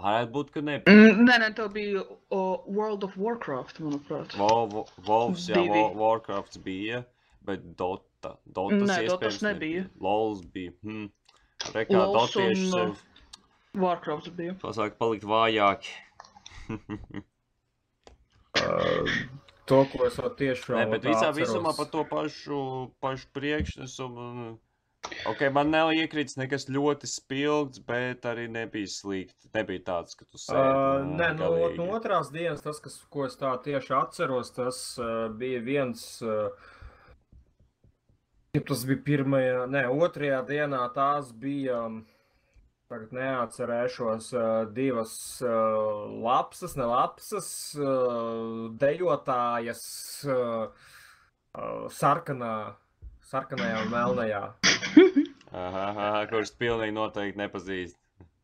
varētu būt, ka nebija. Mm, nē, nē, tev bija o, World of Warcraft, manuprāt. Vol- Wolves, jā, Warcrafts bija, bet Dota. Dotas Nē, Dotas iespējams nebija. LOLs bija. Hmm. Rekā LOLs Dotieši un, sev Warcraft bija. pasāk palikt vājāki. Uh, To, ko es vēl tieši Nē, bet visā atceros. visumā par to pašu, pašu priekšnesumu. un- Ok, man nav iekrits nekas ļoti spilgts, bet arī nebija slikti. Nebija tāds, ka tu sēdi. Uh, nu, nē, no, galīgi. no otrās dienas, tas, kas, ko es tā tieši atceros, tas uh, bija viens. Uh, ja tas bija pirmajā, ne, otrajā dienā. Tās bija, um, tagad neatcerēšos, uh, divas uh, lapsas, ne lapsas, uh, dejotājas sarkanā, sarkanajā un melnajā. Aha, aha, kurš pilnīgi noteikti nepazīst.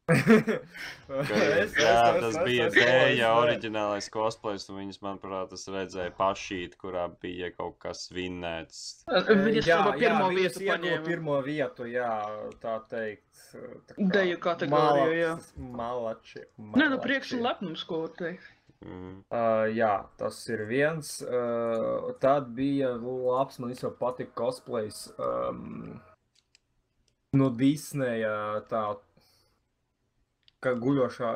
Es- jā, es- tas es- bija Dēļa oriģinālais cosplays, un viņas, manuprāt, es redzēju pašīt, kurā bija kaut kas vinnēts. Viņas jā, jau jā, pirmo viņas vietu paņēma. pirmo vietu, jā, tā teikt. tā kā Deju kategorijā, jā. malacis- Malači. Nē, nu prieks un malači. lepnums, ko teikt. Mm. Uh, jā, tas ir viens. Uh, tad bija labs, man jau patika cosplays. Um, no Disneja tā, ka guļošā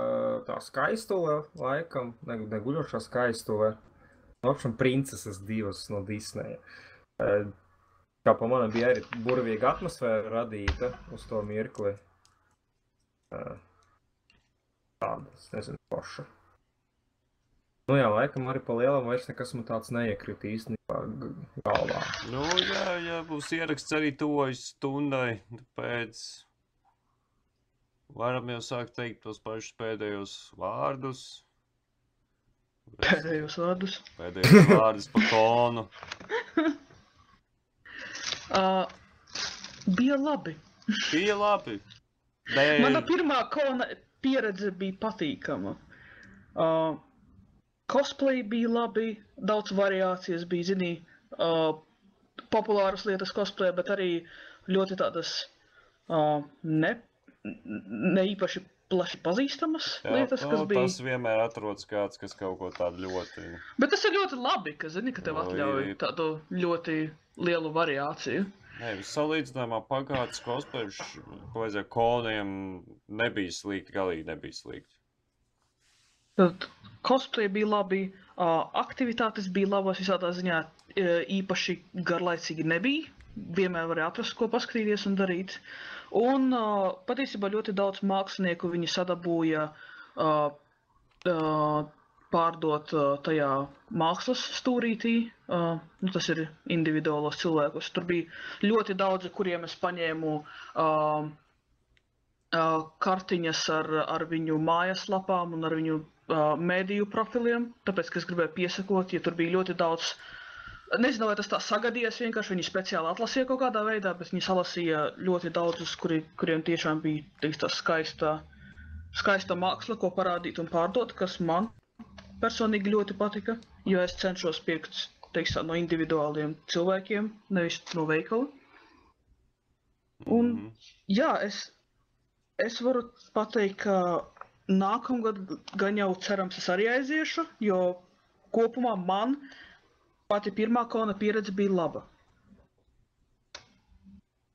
tā skaistule, laikam, ne, ne guļošā skaistule. Apšam princeses divas no Disneja. Uh, kā pa manam bija arī burvīga atmosfēra radīta uz to mirkli. Uh, tāda, es nezinu, paša. Nu jā, laikam arī pa lielam vairs nekas man tāds neiekrita īstenībā galvā. Nu, jā, jā, būs ieraksts arī tuvojas stundai, tāpēc Varam jau sākt teikt tos pašus pēdējos vārdus. Pēdējos vārdus. Pēdējos vārdus par konu. Uh, bija labi. Bija labi. Dēļ. Mana pirmā kona pieredze bija patīkama. Uh, cosplay bija labi, daudz variācijas bija, zini, uh, populāras lietas cosplay, bet arī ļoti tādas uh, ne, ne īpaši plaši pazīstamas Jā, lietas, kas nu, bija. Tas vienmēr atrodas kāds, kas kaut ko tādu ļoti. Bet tas ir ļoti labi, ka, zini, ka tev atļauj tādu ļoti lielu variāciju. Nē, salīdzinājumā pagātnes cosplayers, ko vajadzēja koniem, nebija slikti, galīgi nebija slikti. Tad cosplay bija labi, uh, aktivitātes bija labas, visādā ziņā uh, īpaši garlaicīgi nebija. Vienmēr varēja atrast, ko paskatīties un darīt. Un uh, patiesībā ļoti daudz mākslinieku viņi sadabūja uh, uh, pārdot uh, tajā mākslas stūrītī. Uh, nu, tas ir individuālos cilvēkus. Tur bija ļoti daudzi, kuriem es paņēmu uh, uh, kartiņas ar, ar viņu mājaslapām un ar viņu uh, mēdīju profiliem, tāpēc, ka es gribēju piesakot, ja tur bija ļoti daudz. Nezinu, vai tas tā sagadījās, vienkārši viņi speciāli atlasīja kaut kādā veidā, bet viņi salasīja ļoti daudzus, kuri, kuriem tiešām bija teiks, tā skaista, skaista māksla, ko parādīt un pārdot, kas man personīgi ļoti patika, jo es cenšos pirkt teiks, tā, no individuāliem cilvēkiem, nevis no veikala. Un- Mhm. Jā, es, es varu pateikt, ka nākamgad gan jau cerams, es arī aiziešu, jo kopumā man pati pirmā kona pieredze bija laba.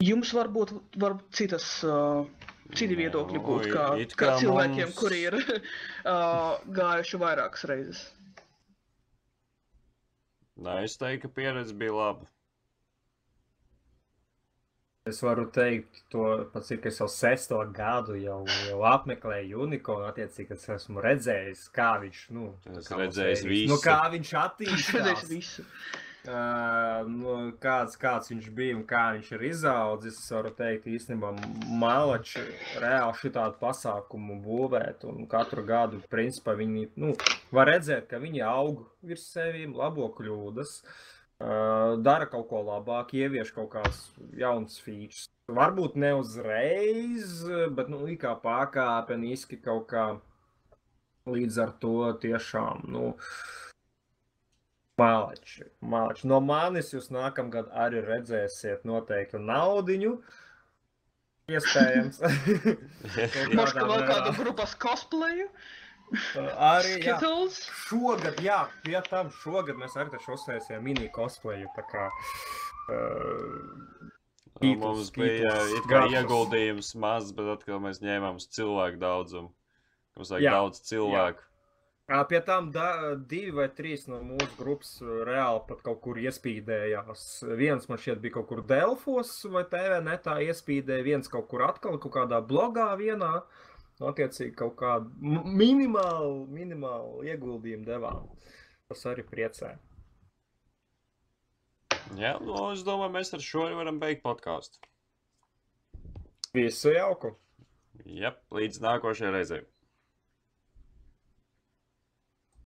Jums varbūt var citas, uh, citi viedokļi būt, Nu, kā, it kā kā cilvēkiem, mums- kuri ir uh, gājuši vairākas reizes. Nē, es teiktu, ka pieredze bija laba. Es varu teikt, to pats ir, ka es jau sesto gadu jau, jau apmeklēju unikonu, attiecīgi, es esmu redzējis, kā viņš, nu, Es kā redzējis mums visu. Nu, kā viņš attīstās. visu. Uh, nu, kāds, kāds viņš bija un kā viņš ir izaudzis. Es varu teikt, īstenībā malači reāli šitādu pasākumu būvēt. Un katru gadu, principā, viņi nu, var redzēt, ka viņi aug virs sevīm, labo kļūdas, uh, dara kaut ko labāk, ievieš kaut kādas jaunas features. Varbūt ne uzreiz, bet nu, kā pakāpeniski kaut kā līdz ar to tiešām. Nu, Malači, malači. No manis jūs nākamgad arī redzēsiet noteikti naudiņu. Iespējams. Kaut vēl mērā. kādu grupas cosplayu, Arī jā, šogad, jā, pie tam šogad mēs arī taču uztaisījām mini cosplayu. Tā kā, uh, Skittles, Mums bija it kā ieguldījums maz, bet atkal mēs ņēmām uz cilvēku daudzumu. Mums vajag Jā, daudz cilvēku. Ā, Pie tam da, divi vai trīs no mūsu grupas uh, reāli pat kaut kur iespīdējās. Viens man šķiet bija kaut kur Delfos vai TV netā iespīdēja, viens kaut kur atkal kaut kādā blogā vienā. Attiecīgi kaut kādu minimālu, minimālu ieguldījumu devām. Tas arī priecē. Jā, nu, es domāju, mēs ar šo varam beigt podkāstu. Visu jauku! Jā, līdz nākošajai reizei.